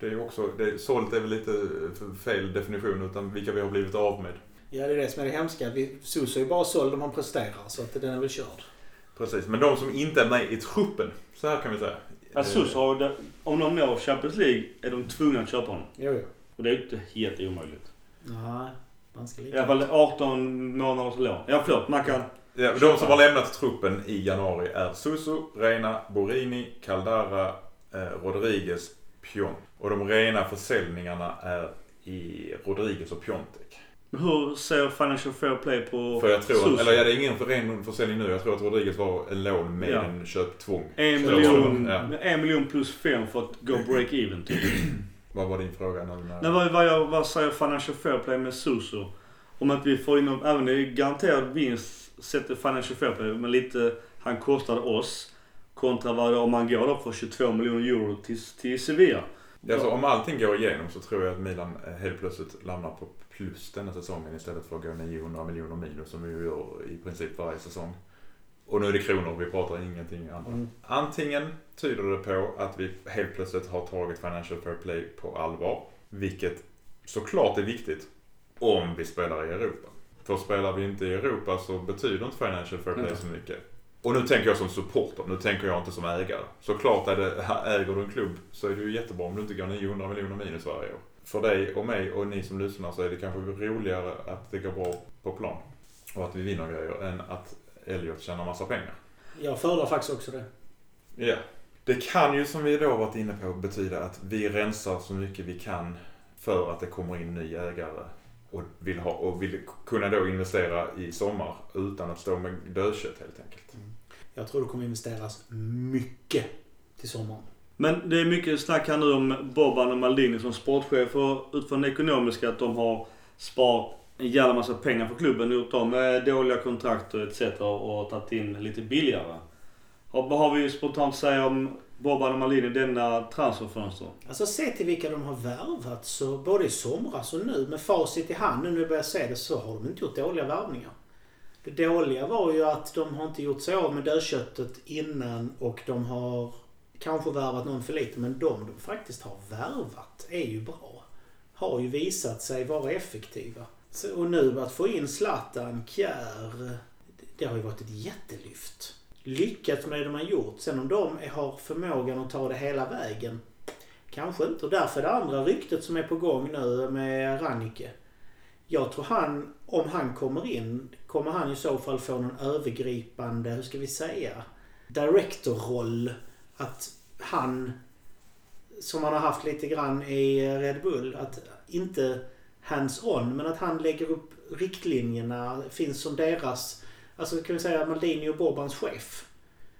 Eh, Det är också, det, sålt är väl lite fel definition utan vilka vi har blivit av med. Ja, det är det som är det hemska. Sus är ju bara såld om han presterar, så att den är väl körd. Precis, men de som inte är med i truppen, så här kan vi säga. Asus har, det- om de når Champions League är de tvungna att köpa honom. Jo, jo. Och det är ju inte helt omöjligt. Nej, ganska I lite. alla fall 18 månaders lån. Ja förlåt, Mackan. Ja, de som har lämnat truppen i januari är Suso, Reina, Borini, Caldara, eh, Rodriguez, Pion. Och de rena försäljningarna är i Rodriguez och Piontek. Hur ser Financial Fair Play på För jag tror, eller ja, det är ingen ren försäljning nu. Jag tror att Rodriguez var en lån med Ja. en köptvång. En miljon, Ja. en miljon plus fem för att gå break-even typ. <clears throat> Vad var din fråga nu? När... Nej, vad, vad, jag, vad säger Financial Fair Play med Suso? Om att vi får in, även det är garanterad vinst sätter Financial Fair Play, men lite han kostade oss. Kontra vad om man går då för 22 miljoner euro till, till Sevilla. Alltså, om allting går igenom så tror jag att Milan eh, helt plötsligt landar på plus denna säsongen istället för att gå 900 miljoner minus som vi gör i princip varje säsong. Och nu är det kronor, vi pratar ingenting annat. Mm. Antingen tyder det på att vi helt plötsligt har tagit Financial Fair Play på allvar. Vilket såklart är viktigt om vi spelar i Europa. För spelar vi inte i Europa så betyder inte Financial Fair Play Nej. så mycket. Och nu tänker jag som supporter, nu tänker jag inte som ägare. Såklart är det, <laughs> äger du en klubb så är det ju jättebra om du inte går 900 miljoner minus varje år. För dig och mig och ni som lyssnar så är det kanske roligare att det går bra på plan. Och att vi vinner grejer än att Elliot tjänar massa pengar. Jag föredrar faktiskt också det. Ja. Det kan ju som vi då varit inne på betyda att vi rensar så mycket vi kan för att det kommer in ny ägare och vill, ha, och vill kunna då investera i sommar utan att stå med dödkött helt enkelt. Jag tror det kommer investeras mycket till sommaren. Men det är mycket snack här nu om Boban och Maldini som sportchefer utifrån det ekonomiska att de har sparat en jävla massa pengar för klubben, gjort av med dåliga kontrakt och etc. och tagit in lite billigare. Och Vad har vi spontant att säga om Boban och Maldini denna transferfönster? Alltså se till vilka de har värvat så både i somras och nu med facit i hand nu när vi börjar se det så har de inte gjort dåliga värvningar. Det dåliga var ju att de har inte gjort sig av med dödköttet innan och de har kanske värvat någon för lite men de de faktiskt har värvat är ju bra. Har ju visat sig vara effektiva. Så, och nu att få in Zlatan, Kjär, det har ju varit ett jättelyft. Lyckats med det de har gjort. Sen om de har förmågan att ta det hela vägen Kanske inte. Och därför det andra ryktet som är på gång nu med Rannike. Jag tror han, om han kommer in, kommer han i så fall få någon övergripande, hur ska vi säga, directorroll. Att han, som han har haft lite grann i Red Bull, att inte hands-on, men att han lägger upp riktlinjerna, finns som deras, alltså kan vi säga Maldini och Bobans chef.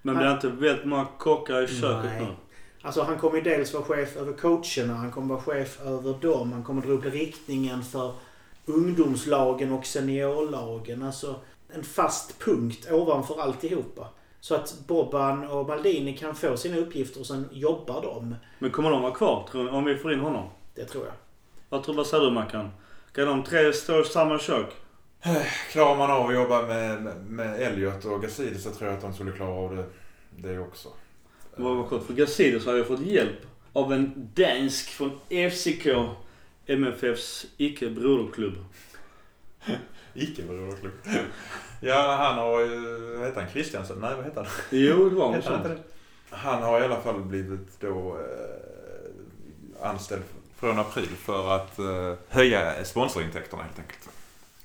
Men det är inte väldigt många kockar i köket Nej. nu. Alltså han kommer ju dels vara chef över coacherna, han kommer vara chef över dem, han kommer dra upp riktningen för ungdomslagen och seniorlagen. Alltså en fast punkt ovanför alltihopa. Så att Boban och Maldini kan få sina uppgifter och sen jobbar de. Men kommer de vara kvar tror ni, om vi får in honom? Det tror jag. Vad tror vad säger du Mackan? Kan de tre stå i samma kök? Klarar man av att jobba med, med Elliot och Gazidis så tror jag att de skulle klara av det, det också. Vad var skönt. För Gazidis har ju fått hjälp av en dansk från FCK. MFFs icke-broderklubb. Icke broderklubb. <laughs> Ja, han har ju... Vad heter han? Christiansen? Nej, vad heter han? Jo, det var något sånt. Han har i alla fall blivit då eh, anställd från april för att eh, höja sponsorintäkterna helt enkelt.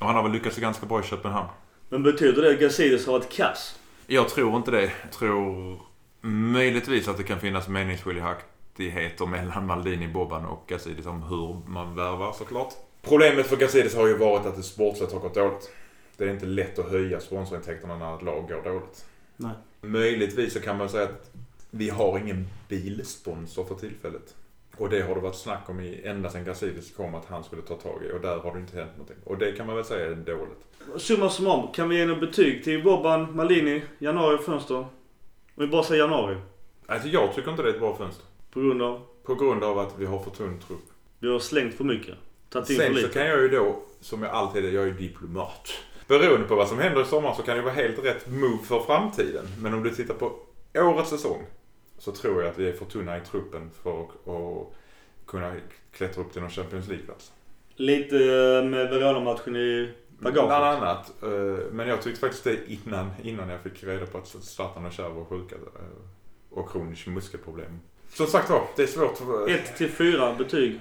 Och han har väl lyckats ganska bra i Köpenhamn. Men betyder det att Gazidis har varit kass? Jag tror inte det. Jag tror möjligtvis att det kan finnas meningsskiljaktigheter mellan Maldini, Boban och Gazidis om hur man värvar såklart. Problemet för Gazidis har ju varit att det sportsligt har gått dåligt. Det är inte lätt att höja sponsorintäkterna när ett lag går dåligt. Nej. Möjligtvis så kan man säga att vi har ingen bilsponsor för tillfället. Och det har det varit snack om i, ända sedan Gazidis kom att han skulle ta tag i och där har det inte hänt någonting. Och det kan man väl säga är dåligt. Summa summarum, kan vi ge något betyg till Boban, Malini, januari fönster? Om vi bara säger januari. Alltså jag tycker inte det är ett bra fönster. På grund av? På grund av att vi har för tunn trupp. Vi har slängt för mycket. Tagit in för Sen så lite. kan jag ju då, som jag alltid är, jag är ju diplomat. Beroende på vad som händer i sommar så kan det vara helt rätt move för framtiden. Men om du tittar på årets säsong så tror jag att vi är för tunna i truppen för att, kunna klättra upp till någon Champions League-plats. Lite eh, med Verona-matchen i bagaget. Bland annat. eh, Men jag tyckte faktiskt det innan, innan jag fick reda på att Zlatan och Kjär var sjuka. eh, Och kronisk muskelproblem. Som sagt var, det är svårt. för- 1 till 4 betyg.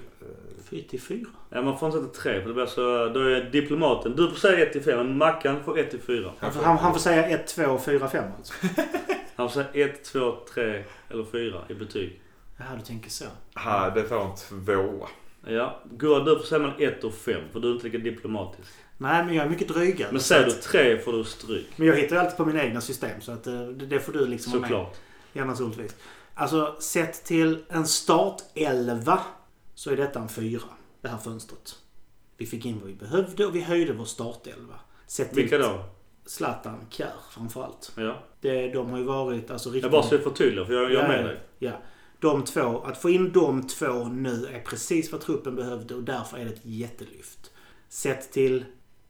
4 till 4. Ja, man får inte sätta 3 för det blir så... Då är diplomaten... Du får säga 1 till 4 men Mackan får 1 till 4. Han, får- han, han får säga 1, 2, 4, 5 alltså. <laughs> Han får säga 1, 2, 3 eller 4 i betyg. Jaha, du tänker så. Ha, det får en tvåa. Ja. Gurra, du får säga mellan 1 och 5 för du är inte lika diplomatisk. Nej, men jag är mycket drygare. Men säger du att- 3 får du stryk. Men jag hittar ju alltid på mina egna system så att eh, det, det får du liksom vara med. Såklart. Ja, naturligtvis. Alltså, sett till en startelva så är detta en fyra. Det här fönstret. Vi fick in vad vi behövde och vi höjde vår startelva. Sett Vilka då? Zlatan, Kjär framförallt. Ja. Det, de har ju varit alltså riktigt... Jag bara så jag förtydligar för jag, jag är med dig. Ja. De två, att få in de två nu är precis vad truppen behövde och därför är det ett jättelyft. Sett till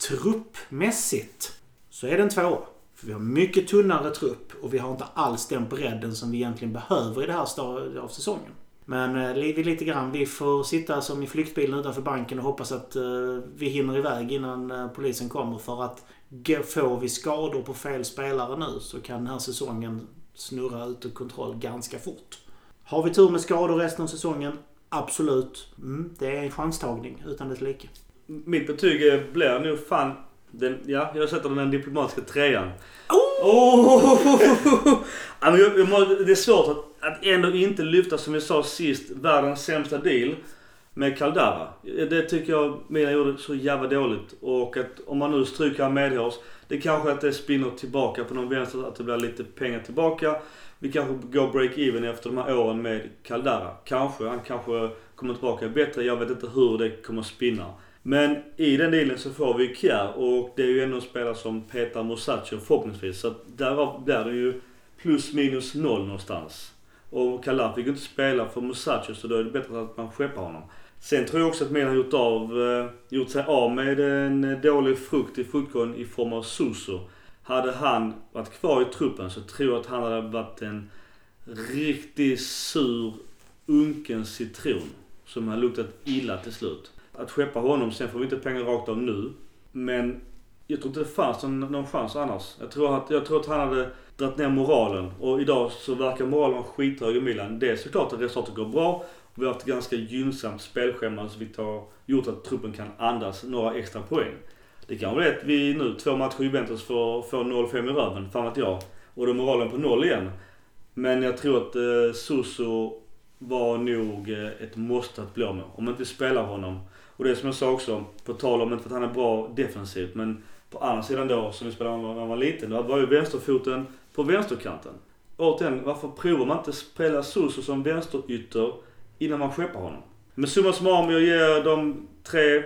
truppmässigt så är det en tvåa. För vi har mycket tunnare trupp och vi har inte alls den bredden som vi egentligen behöver i det här stadiet av säsongen. Men eh, vi lite grann, vi får sitta som i flyktbilen utanför banken och hoppas att eh, vi hinner iväg innan eh, polisen kommer. För att får vi skador på fel spelare nu så kan den här säsongen snurra ut ur kontroll ganska fort. Har vi tur med skador resten av säsongen? Absolut. Mm, det är en chanstagning utan dess like. Mitt betyg blir nog fan... Den, ja, jag sätter den diplomatiska trean. Oh! Men jag, jag, må- det är svårt att, att ändå inte lyfta, som vi sa sist, världens sämsta deal med Caldara. Det tycker jag Milan gjorde så jävla dåligt. Och att om man nu stryker medhårs, det kanske att det spinner tillbaka på någon vänster, att det blir lite pengar tillbaka. Vi kanske går break-even efter de här åren med Caldara. Kanske. Han kanske kommer tillbaka bättre. Jag vet inte hur det kommer spinna. Men i den dealen så får vi Kjär och det är ju ändå en spelare som petar Musacho förhoppningsvis. Så att därav blir det ju plus minus noll någonstans. Och Kalan fick ju inte spela för Musacho så då är det bättre att man skeppar honom. Sen tror jag också att Milan har gjort, av, eh, gjort sig av med en dålig frukt i fruktkorgen i form av Suso. Hade han varit kvar i truppen så tror jag att han hade varit en riktigt sur, unken citron. Som har luktat illa till slut. Att skeppa honom, sen får vi inte pengar rakt av nu. Men jag tror inte det fanns någon, någon chans annars. Jag tror, att, jag tror att han hade dragit ner moralen. Och idag så verkar moralen vara skithög i Milan. Det är såklart att resultatet går bra. Vi har haft ett ganska gynnsamt spelschema som har gjort att truppen kan andas några extra poäng. Det kan vara det att vi nu, två matcher i Juventus, får, får 0-5 i röven. Fan vet jag. Och då är moralen på noll igen. Men jag tror att eh, Suso var nog eh, ett måste att bli av med. Om man inte spelar honom. Och det är som jag sa också, på tal om inte för att han är bra defensivt, men på andra sidan då, som vi spelade när han var liten, då var ju vänsterfoten på vänsterkanten. Återigen, varför provar man inte spela Suso som vänsterytter innan man skeppar honom? Men summa summarum, jag ger dem tre,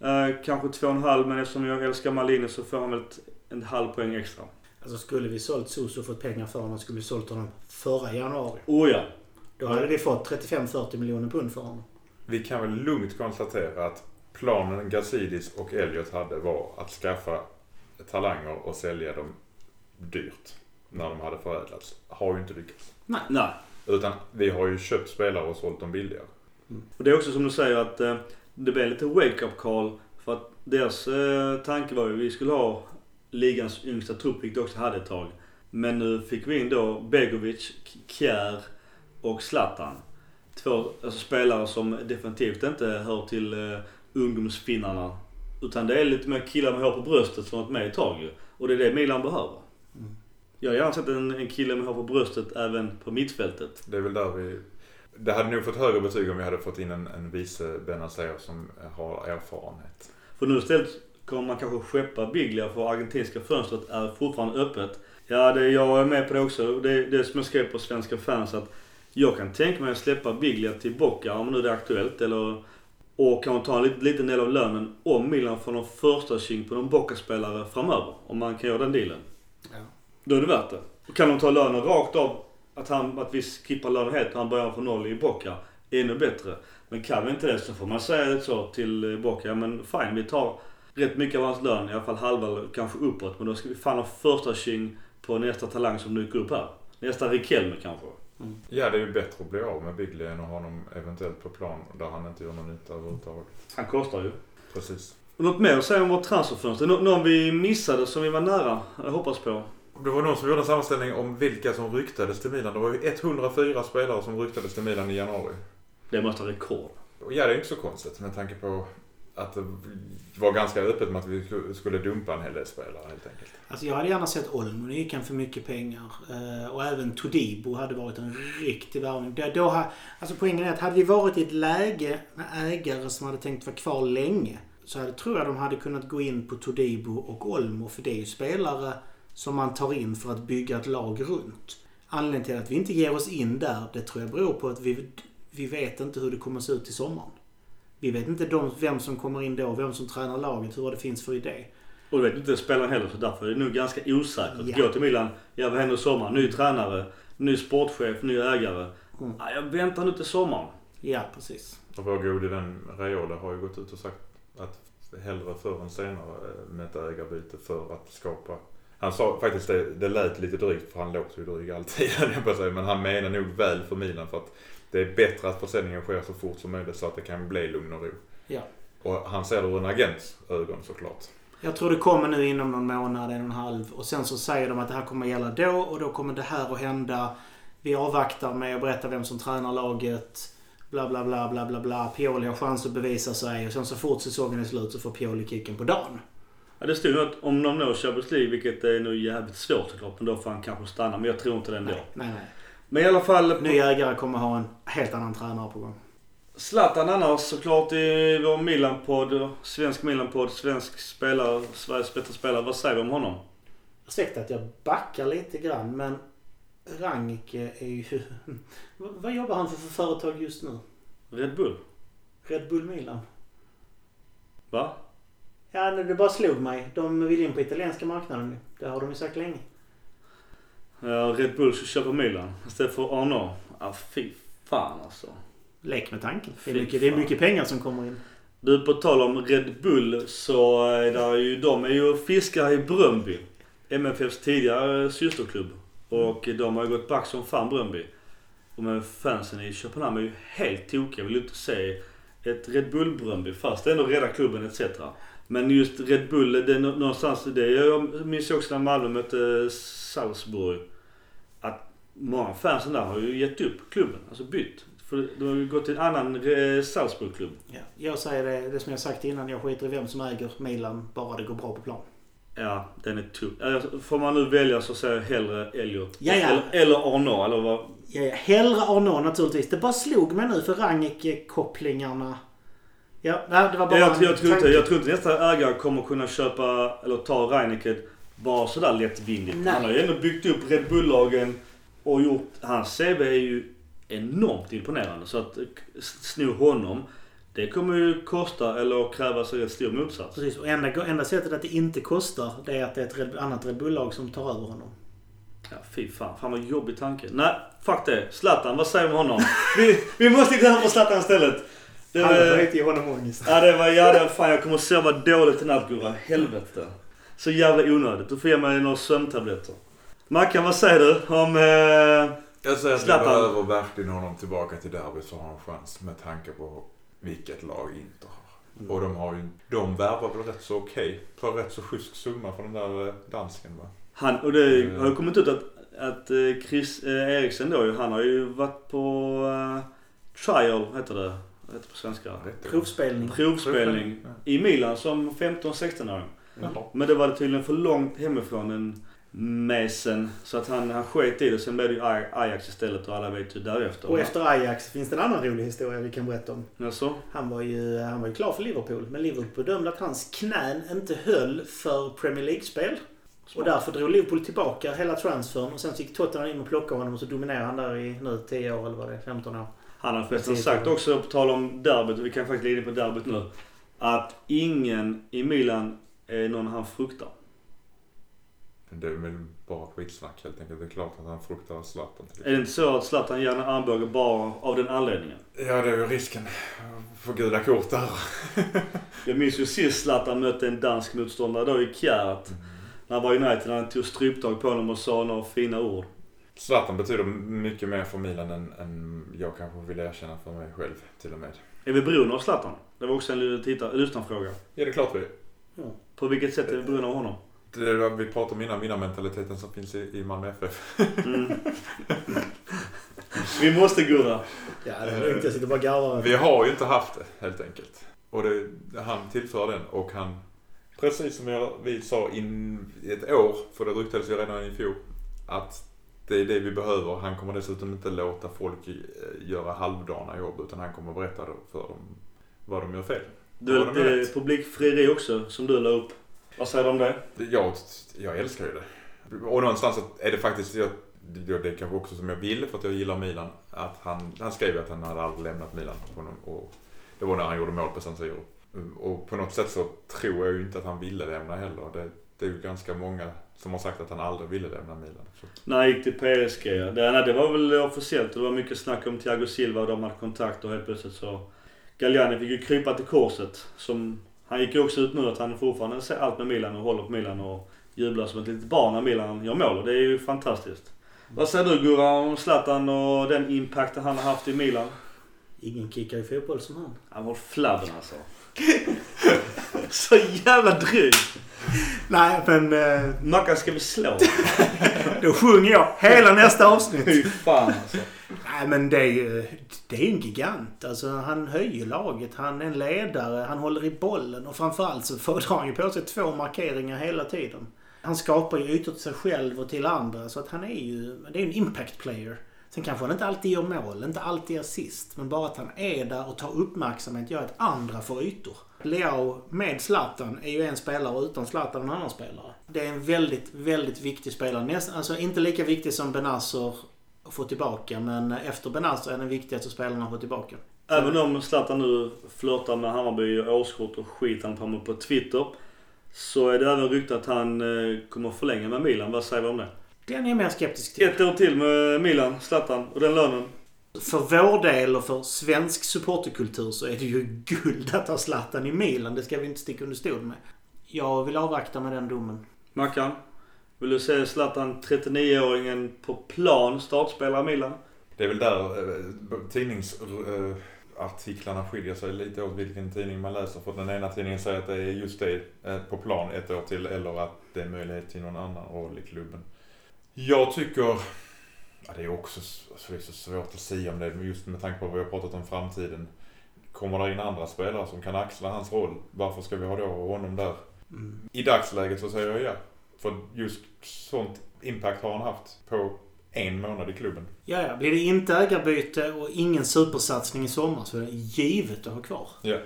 eh, kanske två och en halv, men eftersom jag älskar Malini så får han väl ett, en halv poäng extra. Alltså skulle vi sålt Suso och fått pengar för honom skulle vi sålt honom förra januari. Oh ja. Då hade vi fått 35-40 miljoner pund för honom. Vi kan väl lugnt konstatera att planen Gazidis och Elliot hade var att skaffa talanger och sälja dem dyrt när de hade förädlats. Har ju inte lyckats. Nej. Utan vi har ju köpt spelare och sålt dem billigare. Och det är också som du säger att eh, det blev lite wake-up call. För att deras eh, tanke var ju att vi skulle ha ligans yngsta trupp, vilket vi också hade ett tag. Men nu fick vi in då Begovic, Kjär och Zlatan. Två alltså, spelare som definitivt inte hör till eh, ungdomsfinnarna. Utan det är lite mer killar med hår på bröstet som har varit med ett tag ju. Och det är det Milan behöver. Mm. Jag har gärna sett en, en kille med hår på bröstet även på mittfältet. Det är väl där vi... Det hade nog fått högre betyg om vi hade fått in en, en vice Benazer som har erfarenhet. För nu istället kommer man kanske skeppa Biglia för argentinska fönstret är fortfarande öppet. Ja, det, jag är med på det också. Det, det är som jag skrev på Svenska fans att jag kan tänka mig att släppa Biglia till Boca om nu det är aktuellt. Eller, och kanske ta en liten, liten del av lönen om Milan får någon första king på någon Boca-spelare framöver. Om man kan göra den dealen. Ja. Då är det värt det. Och kan de ta lönen rakt av, att, han, att vi skippar lönen helt och han börjar från noll i Boca. Ännu bättre. Men kan vi inte det så får man säga så till eh, Boca. Ja, men fine, vi tar rätt mycket av hans lön. I alla fall halva kanske uppåt. Men då ska vi fan ha första king på nästa talang som dyker upp här. Nästa Riquelme kanske. Ja, det är ju bättre att bli av med Biglia än att ha honom eventuellt på plan där han inte gör någon nytta överhuvudtaget. Han kostar ju. Precis. Något mer att säga om vårt transferfönster? Nå- någon vi missade som vi var nära? Jag hoppas på. Det var någon som gjorde en sammanställning om vilka som ryktades till Milan. Det var ju 104 spelare som ryktades till Milan i januari. Det måste vara rekord. Och ja, det är inte så konstigt med tanke på att det var ganska öppet med att vi skulle dumpa en hel del spelare helt enkelt. Alltså jag hade gärna sett Olmo. Nu gick han för mycket pengar. Eh, och även Todibo hade varit en riktig värvning. Då, då, alltså poängen är att hade vi varit i ett läge med ägare som hade tänkt vara kvar länge. Så hade, tror jag de hade kunnat gå in på Todibo och Olmo. För det är ju spelare som man tar in för att bygga ett lag runt. Anledningen till att vi inte ger oss in där, det tror jag beror på att vi, vi vet inte hur det kommer att se ut i sommaren. Vi vet inte de, vem som kommer in då, vem som tränar laget, hur det finns för idé. Och du vet inte spelaren heller så därför är det nog ganska osäkert. Ja. Gå till Milan, ja vad händer i sommar? Ny tränare, ny sportchef, ny ägare. Mm. Ja, jag väntar nu till sommaren. Ja, precis. Och vår gode vän Raiola har ju gått ut och sagt att hellre förr än senare eh, med ett ägarbyte för att skapa han sa faktiskt det, det lät lite drygt för han låter ju dryg alltid. <laughs> Men han menar nog väl för Milan för att det är bättre att försäljningen sker så fort som möjligt så att det kan bli lugn och ro. Ja. Och han ser det ur en agents ögon såklart. Jag tror det kommer nu inom någon månad, en och en halv. Och sen så säger de att det här kommer att gälla då och då kommer det här att hända. Vi avvaktar med att berätta vem som tränar laget. Bla, bla, bla, bla, bla, bla. Pioli har chans att bevisa sig. Och sen så fort säsongen är slut så får Pioli kicken på dagen. Ja, det stod något om de når Champions League, vilket är nog jävligt svårt såklart. Men då får han kanske stanna. Men jag tror inte det ändå. Nej, nej, nej. Men i alla fall. Ny ägare kommer ha en helt annan tränare på gång. Zlatan annars såklart i vår Milan-podd. Svensk Milan-podd. Svensk spelare. Sveriges bästa spelare. Vad säger vi om honom? Ursäkta att jag backar lite grann men Ranke är ju... <laughs> Vad jobbar han för, för företag just nu? Red Bull? Red Bull Milan? Va? Ja, det bara slog mig. De vill in på italienska marknaden. Det har de ju sagt länge. Ja, Red Bull ska köpa Milan istället för Arnault. Ja, fy fan alltså. Lek med tanken. Det är, mycket, det är mycket pengar som kommer in. Du, på tal om Red Bull så är där ju, de är ju fiskare i Bröndby. MFFs tidigare systerklubb. Och de har ju gått back som fan Bröndby. Och med fansen i Köpenhamn är ju helt tokiga. Vill inte se ett Red Bull Bröndby fast det ändå rädda klubben etc. Men just Red Bull, det är nå- någonstans, det jag minns också när Malmö mötte Salzburg. Att många fansen där har ju gett upp klubben, alltså bytt. För de har ju gått till en annan eh, Salzburg-klubb. Ja. Jag säger det, det som jag sagt innan. Jag skiter i vem som äger Milan bara det går bra på plan. Ja, den är tuff. Alltså, Får man nu välja så säger jag hellre Elliot. Ja, ja. Eller, eller Arnault, eller vad? Ja, ja. Hellre Arnault naturligtvis. Det bara slog mig nu för Rangnick-kopplingarna. Ja, nej, det var bara Jag, jag, tror inte, jag tror inte nästa ägare kommer kunna köpa, eller ta Reineke bara sådär lättvindigt. Nej. Han har ju ändå byggt upp Red Bull-lagen och gjort... Hans CV är ju enormt imponerande. Så att eh, sno honom, det kommer ju kosta eller krävas rätt stor motsats. Precis, och enda, enda sättet att det inte kostar det är att det är ett Red, annat Red Bull-lag som tar över honom. Ja, fy fan. Fan vad jobbig tanke. Nej, fuck det. Zlatan, vad säger vi om honom? <laughs> vi, vi måste inte höra på Zlatan istället. Det, Alla får ge honom ångest. Ja det var, ja det var fan jag kommer att sova dåligt i natt Gurra. Helvete. Så jävla onödigt. Du får ge mig några sömntabletter. Mackan vad säger du om... Eh, Jag säger att vi Zlatan. behöver verkligen honom tillbaka till derbyt så har han chans med tanke på vilket lag Inter har. Och de har ju, de värvar väl rätt så okej. För rätt så schysst summa för den där eh, dansken va? han, och det har ju kommit ut att, att eh, Chris eh, Eriksen då, han har ju varit på eh, trial, heter det. Heter det på svenska? Provspelning. Provspelning i Milan som 15-16-åring. Jaha. Men det var tydligen för långt hemifrån en mesen. Så att han, han sket i det. Sen blev det ju Aj- Ajax istället och alla vet ju därefter. Och efter Ajax finns det en annan rolig historia vi kan berätta om. Jaså? Han var ju, han var ju klar för Liverpool. Men Liverpool bedömde att hans knän inte höll för Premier League-spel. Och därför drog Liverpool tillbaka hela transfern. Och sen gick Tottenham in och plockade honom och så dominerade han där i nu 10 år eller vad det är, 15 år. Han har förresten sagt också, på tal om derbyt, vi kan faktiskt glida in på derbyt nu. Att ingen i Milan är någon han fruktar. Det är väl bara skitsnack helt enkelt. Det är klart att han fruktar Zlatan. Är det inte så att Zlatan ger en armbåge bara av den anledningen? Ja, det är ju risken. För gula kort där. <laughs> Jag minns ju sist Zlatan mötte en dansk motståndare då i Kjärt. När han var i United. Han tog stryptag på honom och sa några fina ord. Zlatan betyder mycket mer för Milan än, än jag kanske vill erkänna för mig själv till och med. Är vi beroende av Zlatan? Det var också en lyssnarfråga. Ja, det är klart vi På vilket sätt är vi beroende av honom? Det är det vi pratade om innan, vinnarmentaliteten som finns i, i Malmö FF. Mm. vi måste Gurra. Ja, det är lugnt. Jag sitter bara och garvar. Vi har ju inte haft det helt enkelt. Och det, han tillför den och han, precis som jag, vi sa in i ett år, för det ryktades ju redan i fjol, att det är det vi behöver. Han kommer dessutom inte låta folk eh, göra halvdana jobb utan han kommer berätta för dem vad de gör fel. Du Ja, är publikfrieri också som du la upp. Vad säger du om det? Jag, jag älskar ju det. Och någonstans är det faktiskt, jag, det kanske också som jag vill för att jag gillar Milan. Att han, han skrev att han hade aldrig lämnat Milan. på Och det var när han gjorde mål på San Siro. Och på något sätt så tror jag ju inte att han ville lämna heller. Det, det är ju ganska många som har sagt att han aldrig ville lämna Milan. Så. När han gick till PSG. ja. Det, nej, det var väl officiellt. Det var mycket snack om Thiago Silva och de hade kontakt och helt plötsligt så... Galliani fick ju krypa till korset. Som, han gick ju också ut nu att han fortfarande ser allt med Milan och håller på Milan och jublar som ett litet barn när Milan gör mål. Och det är ju fantastiskt. Vad säger du Gurra om Zlatan och den impacten han har haft i Milan? Ingen kickar i fotboll som han. Han var flabben alltså. <laughs> Så jävla dryg. Nej, men eh, Mackan ska vi slå? <laughs> då sjunger jag hela nästa avsnitt. Fy fan alltså. Nej, men det är ju det är en gigant. Alltså, han höjer laget. Han är en ledare. Han håller i bollen. Och framförallt så får drar han ju på sig två markeringar hela tiden. Han skapar ju ytor till sig själv och till andra. Så att han är ju det är en impact player. Sen kanske han inte alltid gör mål, inte alltid assist. Men bara att han är där och tar uppmärksamhet gör att andra får ytor. Leao med Zlatan är ju en spelare och utan Zlatan en annan spelare. Det är en väldigt, väldigt viktig spelare. Nästan, alltså inte lika viktig som Benazor att få tillbaka. Men efter Benazor är den viktigaste spelaren att få tillbaka. Även om Zlatan nu flörtar med Hammarby och årskort och skit han på på Twitter. Så är det även rykte att han eh, kommer förlänga med Milan. Vad säger vi om det? Den är jag mer skeptisk till. Ett år till med Milan, Zlatan och den lönen. För vår del och för svensk supporterkultur så är det ju guld att ha Zlatan i Milan. Det ska vi inte sticka under stol med. Jag vill avvakta med den domen. Mackan? Vill du se Zlatan, 39-åringen, på plan startspelare Milan? Det är väl där eh, tidningsartiklarna skiljer sig lite åt vilken tidning man läser. För den ena tidningen säger att det är just det eh, på plan ett år till eller att det är möjlighet till någon annan roll i klubben. Jag tycker, ja, det är också så, det är så svårt att säga om det just med tanke på vad vi har pratat om framtiden. Kommer det in andra spelare som kan axla hans roll? Varför ska vi ha då honom där? Mm. I dagsläget så säger jag ja. För just sånt impact har han haft på en månad i klubben. Ja, ja. Blir det inte ägarbyte och ingen supersatsning i sommar så är det givet att ha kvar. Ja.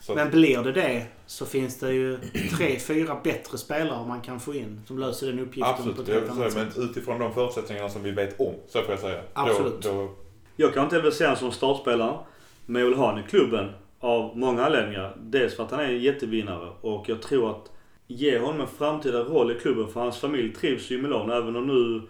Så Men blir det det så finns det ju tre, fyra bättre spelare man kan få in som löser den uppgiften absolut, på ett helt annat säga, sätt. men utifrån de förutsättningarna som vi vet om, så får jag säga. Absolut. Då, då, Jag kan inte väl se honom som startspelare. Men jag vill ha honom i klubben av många anledningar. Dels för att han är en jättevinnare och jag tror att ge honom en framtida roll i klubben för hans familj trivs ju i Milano även om nu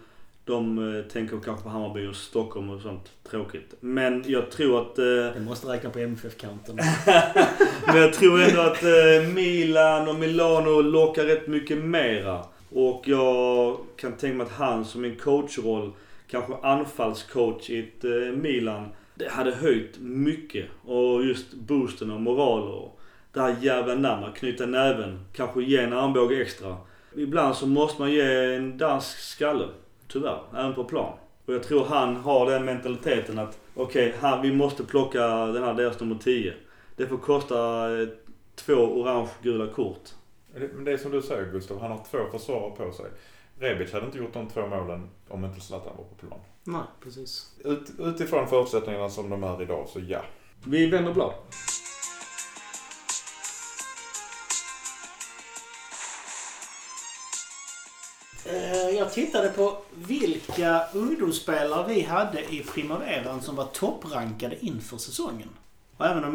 de eh, tänker kanske på Hammarby och Stockholm och sånt. Tråkigt. Men jag tror att... Eh, Det måste räkna på MFF-kanten. <laughs> men jag tror ändå att eh, Milan och Milano lockar rätt mycket mera. Och jag kan tänka mig att han som en coachroll, kanske anfallscoach i ett eh, Milan, det hade höjt mycket. Och just boosten och moral och det här jävla namnet, knyta näven, kanske ge en armbåge extra. Ibland så måste man ge en dansk skalle, tyvärr, även på plan. Och jag tror han har den mentaliteten att okej, okay, vi måste plocka den här deras nummer 10. Det får kosta eh, två orange-gula kort. Det- Men det är som du säger Gustav, han har två försvarare på sig. Rebic hade inte gjort de två målen om inte Zlatan var på plan. Nej, precis. Ut, utifrån förutsättningarna som de är idag, så ja. Vi vänder blad. Jag tittade på vilka ungdomsspelare vi hade i primaveran som var topprankade inför säsongen. Och även om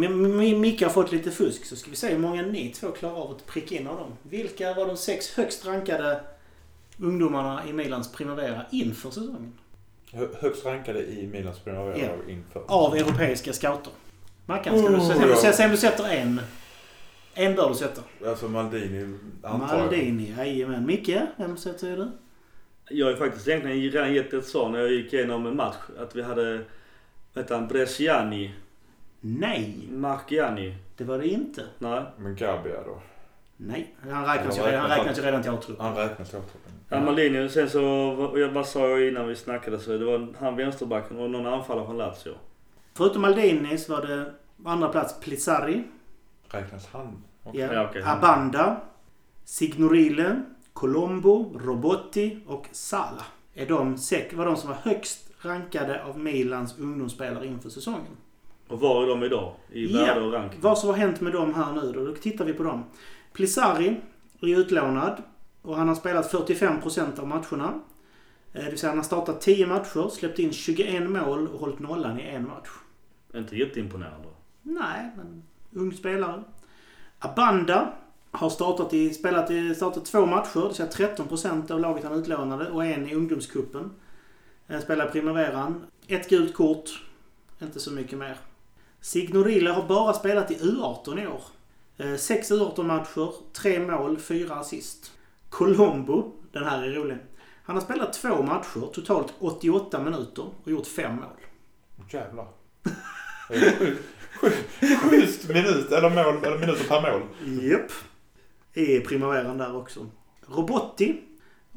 Micke har fått lite fusk så ska vi se hur många ni två klarar av att pricka in av dem. Vilka var de sex högst rankade ungdomarna i Milans primavera inför säsongen? Hö- Högst rankade i Milans primavera Ja. inför. Av europeiska scouter. Mackan, ska du, Oh, se, se, se, se om du sätter en. En bör du sätta. Alltså Maldini, antar. Maldini, jajamän. Micke, vem sätter du? Jag har ju faktiskt egentligen redan gett ett svar när jag gick igenom en match. Att vi hade, vad heter han, Bresciani, Nej, Marchiani. det var det inte. Nej. Men Gabia då? Nej, han räknas ju Han redan, han räknas- ju redan till A-truppen. Han räknas till återtruppen. Ja. Maldini. Sen så, vad, vad sa jag innan vi snackade? Så det var han vänsterbacken och någon anfallare från Lazio. Förutom Maldini så var det på andra plats Plizzari, Räknas han? Okej. ja. Ja, okej. Abanda, Signorile, Colombo, Robotti och Sala. Är de sex, var de som var högst rankade av Milans ungdomsspelare inför säsongen. Och var är de idag? I Ja. värde och rank? Vad som har hänt med dem här nu då? Då tittar vi på dem. Plizzari är utlånad och han har spelat 45% av matcherna. Eh, Det vill säga han har startat 10 matcher, släppt in 21 mål och hållit nollan i en match. Inte jätteimponerande. Nej, men ung spelare. Abanda har startat i, spelat i, startat två matcher, det vill säga 13% av laget han utlånade och en i ungdomscupen. Eh, Spelar primaveran. Ett gult kort. Inte så mycket mer. Signorile har bara spelat i U18 i år. Eh, Sex U18-matcher, tre mål, fyra assist. Colombo, den här är rolig. Han har spelat två matcher, totalt 88 minuter och gjort fem mål. Jävlar. <laughs> Schysst minut, eller, mål, eller minuter per mål. Japp. I primaveran där också. Robotti.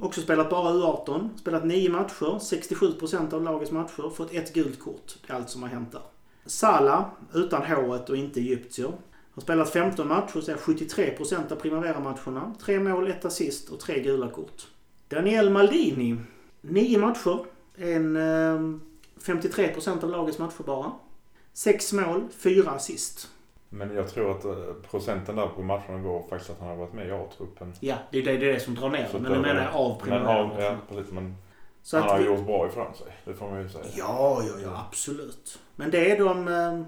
Också spelat bara U18. Spelat nio matcher. 67% av lagets matcher. Fått ett gult kort. Det är allt som har hänt där. Sala, utan håret och inte egyptier. Har spelat 15 matcher, så är 73% av primavera-matcherna. Tre mål, ett assist och tre gula kort. Daniel Maldini. Nio matcher. En eh, 53% av lagets matcher bara. Sex mål, fyra assist. Men jag tror att eh, procenten där på matcherna går faktiskt att han har varit med i A-truppen. Ja, det är det, det, är det som drar ner Så. Men där- menar jag av Men, ja, precis. Men Så han har vi, gjort bra ifrån sig. Det får man ju säga. Ja, ja, ja, absolut. Men det är de... eh,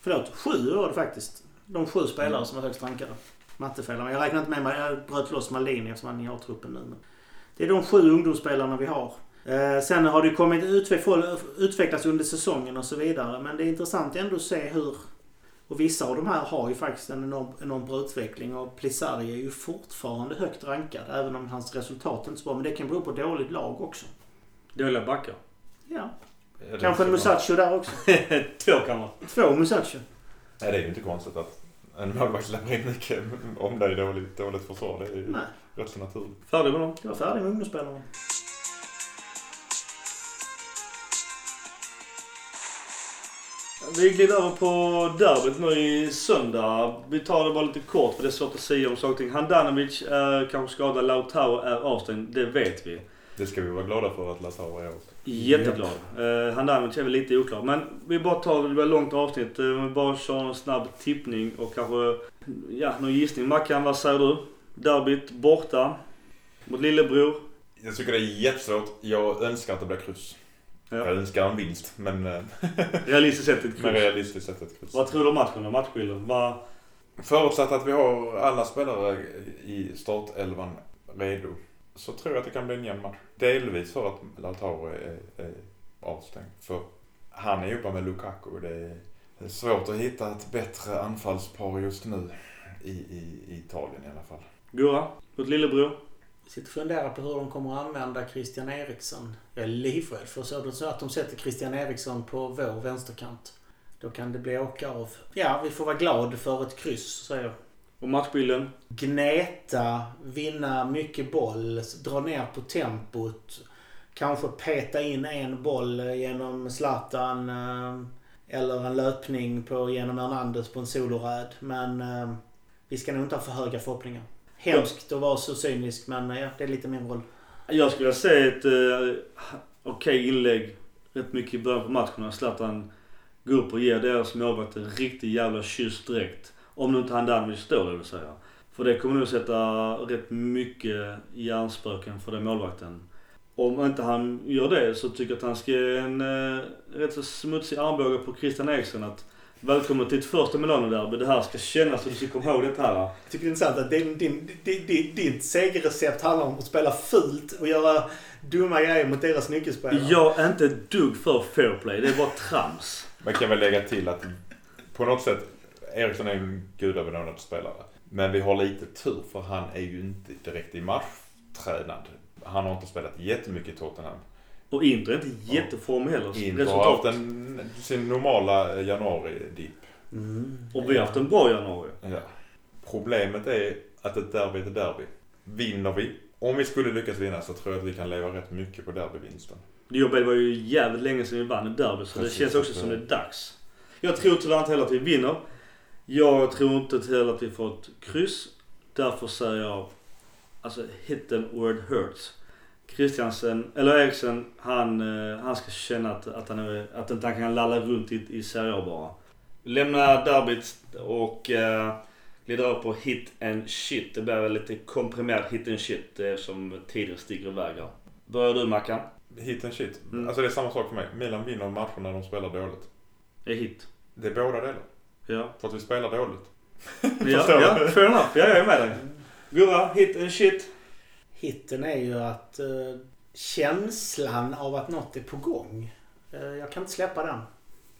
Förlåt, sju var det faktiskt. De sju spelare som var högst rankade. Mattefel. Men jag räknar inte med mig. Jag bröt loss Maldini eftersom han är i A-truppen nu. Men det är de sju ungdomsspelarna vi har. Eh, sen har det kommit utve- utvecklas under säsongen och så vidare. Men det är intressant ändå att se hur... Och vissa av de här har ju faktiskt en enorm, enorm bra utveckling. Och Plisari är ju fortfarande högt rankad. Även om hans resultat inte är så bra. Men det kan bero på dåligt lag också. Dåliga backar. Ja, det kanske en Musacho där också. <laughs> Två kan man. Två Musacho. Nej, det är ju inte konstigt att en målvakt släpper in mycket om det är dåligt, dåligt försvar. Det är ju Nej, rätt så naturligt. Färdig med dem? jag var färdig med ungdomsspelarna. Vi glider över på derbyt nu i söndag. Vi tar det bara lite kort för det är svårt att säga om saker och ting. Handanovic är kanske skadad, Lautaro är avstängd. Det vet vi. Det ska vi vara glada för att Lazaro är också. Jätteglad. Uh, Handanovic är väl lite oklar. Men vi bara tar det ett långt avsnitt. Uh, vi bara kör en snabb tippning och kanske, ja, någon gissning. Mackan, vad säger du? Derbyt borta mot lillebror. Jag tycker det är jättesvårt. Jag önskar att det blir kryss. Ja. Jag önskar en vinst, men, eh, <laughs> Realistiskt sett ett kryss. realistiskt sett ett kryss. Vad tror du om matchen då? Matchbilden? Vad... Förutsatt att vi har alla spelare i startelvan redo så tror jag att det kan bli en jämn match. Delvis för att Lautaro är, är avstängd. För han är ihop med Lukaku. Det är, det är svårt att hitta ett bättre anfallspar just nu i, i, i Italien i alla fall. Gurra? Mot lillebror? Sitter och funderar på hur de kommer att använda Christian Eriksson. Jag är livrädd för så så att de sätter Christian Eriksson på vår vänsterkant. Då kan det bli åka av. Ja, vi får vara glad för ett kryss, säger jag. Och matchbilden? Gneta, vinna mycket boll, dra ner på tempot. Kanske peta in en boll genom Zlatan. eh, Eller en löpning på, genom Hernandez på en soloräd. Men eh, vi ska nog inte ha för höga förhoppningar. Hemskt att vara så cynisk men ja, det är lite min roll. Jag skulle säga ett eh, okej inlägg rätt mycket i början på matchen när Zlatan går upp och ger deras målvakt en riktig jävla kyss direkt. Om nu inte Handanovic står det vill säga. För det kommer nog sätta rätt mycket hjärnspöken för den målvakten. Om inte han gör det så tycker jag att han ska ge en eh, rätt så smutsig armbåge på Christian Eriksson att Välkommen till ett första Milano-derby. Det här ska kännas och du ska komma ihåg det här. Jag tycker det är intressant att din, din, din, din, ditt segerrecept handlar om att spela fult och göra dumma grejer mot deras nyckelspelare. Jag är inte ett dugg för fair play. Det är bara trams. Man kan väl lägga till att på något sätt Eriksson är en gudabenådad spelare. Men vi har lite tur för han är ju inte direkt i matchtränad. Han har inte spelat jättemycket i Tottenham. Och Inter är inte jätteform heller. Inte har haft en, sin normala januari-dipp. Mm. Och vi har haft en bra januari. Ja. Problemet är att ett derby är ett derby. Vinner vi, om vi skulle lyckas vinna så tror jag att vi kan leva rätt mycket på derbyvinsten. Det var ju jävligt länge sedan vi vann ett derby så Precis, det känns också som det det- är dags. Jag tror tyvärr inte heller att vi vinner. Jag tror inte heller att vi får ett kryss. Därför säger jag, alltså hit them where it hurts. Christiansen, eller Eriksen, han, eh, han ska känna att, att, han är, att inte han kan lalla runt i, i Serie bara. Lämna derbyt och uh, glider upp på hit and shit. Det blir väl lite komprimerat hit and shit det som tiden sticker iväg här. Börjar du Mackan? Hit and shit. Mm. Alltså det är samma sak för mig. Milan vinner matcher när de spelar dåligt. Det är hit. Det är båda delar. Ja. För att vi spelar dåligt. Ja, <laughs> ja fair enough. Ja, jag är med dig. Gurra, hit and shit. Hitten är ju att eh, känslan av att något är på gång. Eh, jag kan inte släppa den.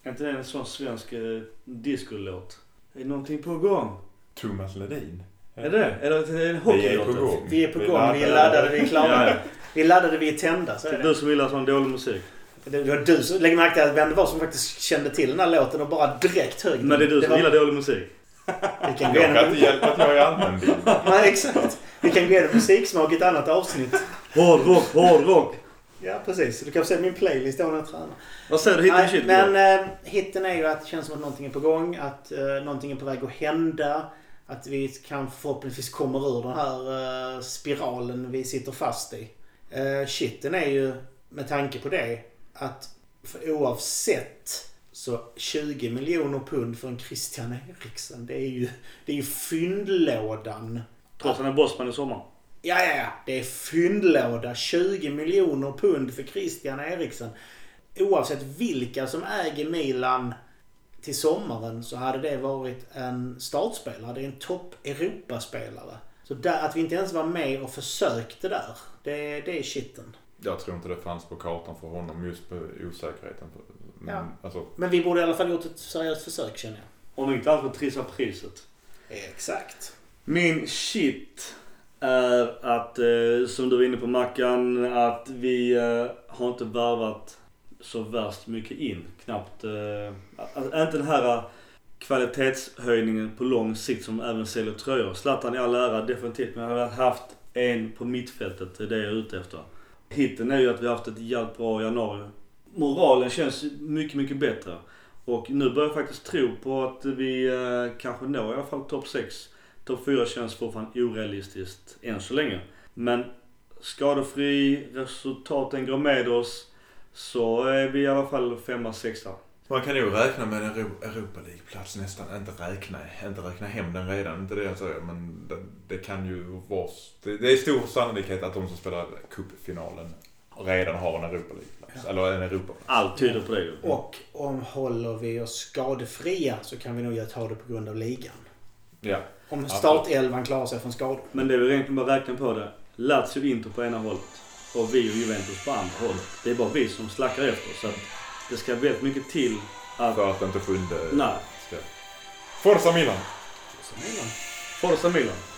Är inte det en sån svensk eh, discolåt? Är det någonting på gång? Thomas Ledin. Är det Är det en Vi är hockeylåt? på gång. Vi är på Vi gång, vi är laddar. laddade, vi är klara. Ja, ja. Vi laddade vid tända. Så Det är är det. du som gillar sån dålig musik. Det var du som... Lägg märke till vem det var som faktiskt kände till den här låten och bara direkt högg. Men det är du som var- gillar dålig musik. Vi Jag kan inte hjälpa att jag är allmänbild. <laughs> Nej, exakt. Vi kan gå igenom musiksmak i ett annat avsnitt. Hårdrock, hårdrock. Ja, precis. Du kan se min playlist då när jag tränar. Vad säger du? Hitten Nej? Men eh, hitten är ju att det känns som att någonting är på gång. Att eh, någonting är på väg att hända. Att vi kan förhoppningsvis kommer ur den här eh, spiralen vi sitter fast i. Eh, shitten är ju, med tanke på det, att för oavsett så 20 miljoner pund för en Christian Eriksen. Det är ju, det är ju fyndlådan. Trots att han är bossman i sommar. Ja, ja, ja. Det är fyndlåda. 20 miljoner pund för Christian Eriksen. Oavsett vilka som äger Milan till sommaren så hade det varit en startspelare. Det är en topp Europaspelare. Så där, att vi inte ens var med och försökte där, det, det är shitten. Jag tror inte det fanns på kartan för honom just på osäkerheten. Men, Ja. alltså, Men vi borde i alla fall gjort ett seriöst försök känner jag. Om inte alls för trissa priset. Exakt. Min shit är att, eh, som du var inne på Mackan, att vi eh, har inte värvat så värst mycket in. Knappt, eh, alltså, inte den här kvalitetshöjningen på lång sikt som även säljer tröjor. Zlatan i all ära definitivt, men jag har haft en på mittfältet. Det är det jag är ute efter. Hitten är ju att vi har haft ett jävligt bra januari. Moralen känns mycket, mycket bättre. Och nu börjar jag faktiskt tro på att vi eh, kanske når i alla fall topp 6. Topp 4 känns fortfarande orealistiskt än så länge. Men skadefri, resultaten går med oss. Så är vi i alla fall femma, sexa. man kan ju räkna med en Euro- Europa League-plats nästan. Inte räkna, inte räkna hem den redan. Inte det jag säger. Men det, det kan ju vara... Det, det är stor sannolikhet att de som spelar cupfinalen redan har en Europa League-plats. Eller en Europa Allt tyder på det ju. Och om håller vi oss skadefria så kan vi nog ta det på grund av ligan. Ja. Om startelvan klarar sig från skador. Men det är väl egentligen bara räkna på det. Lazio Inter på ena hållet och vi och Juventus på andra hållet. Det är bara vi som slackar efter. Så att det ska väldigt mycket till att... För att inte sjunde Nej. ska... Forza Milan! Så Milan. Forza Milan.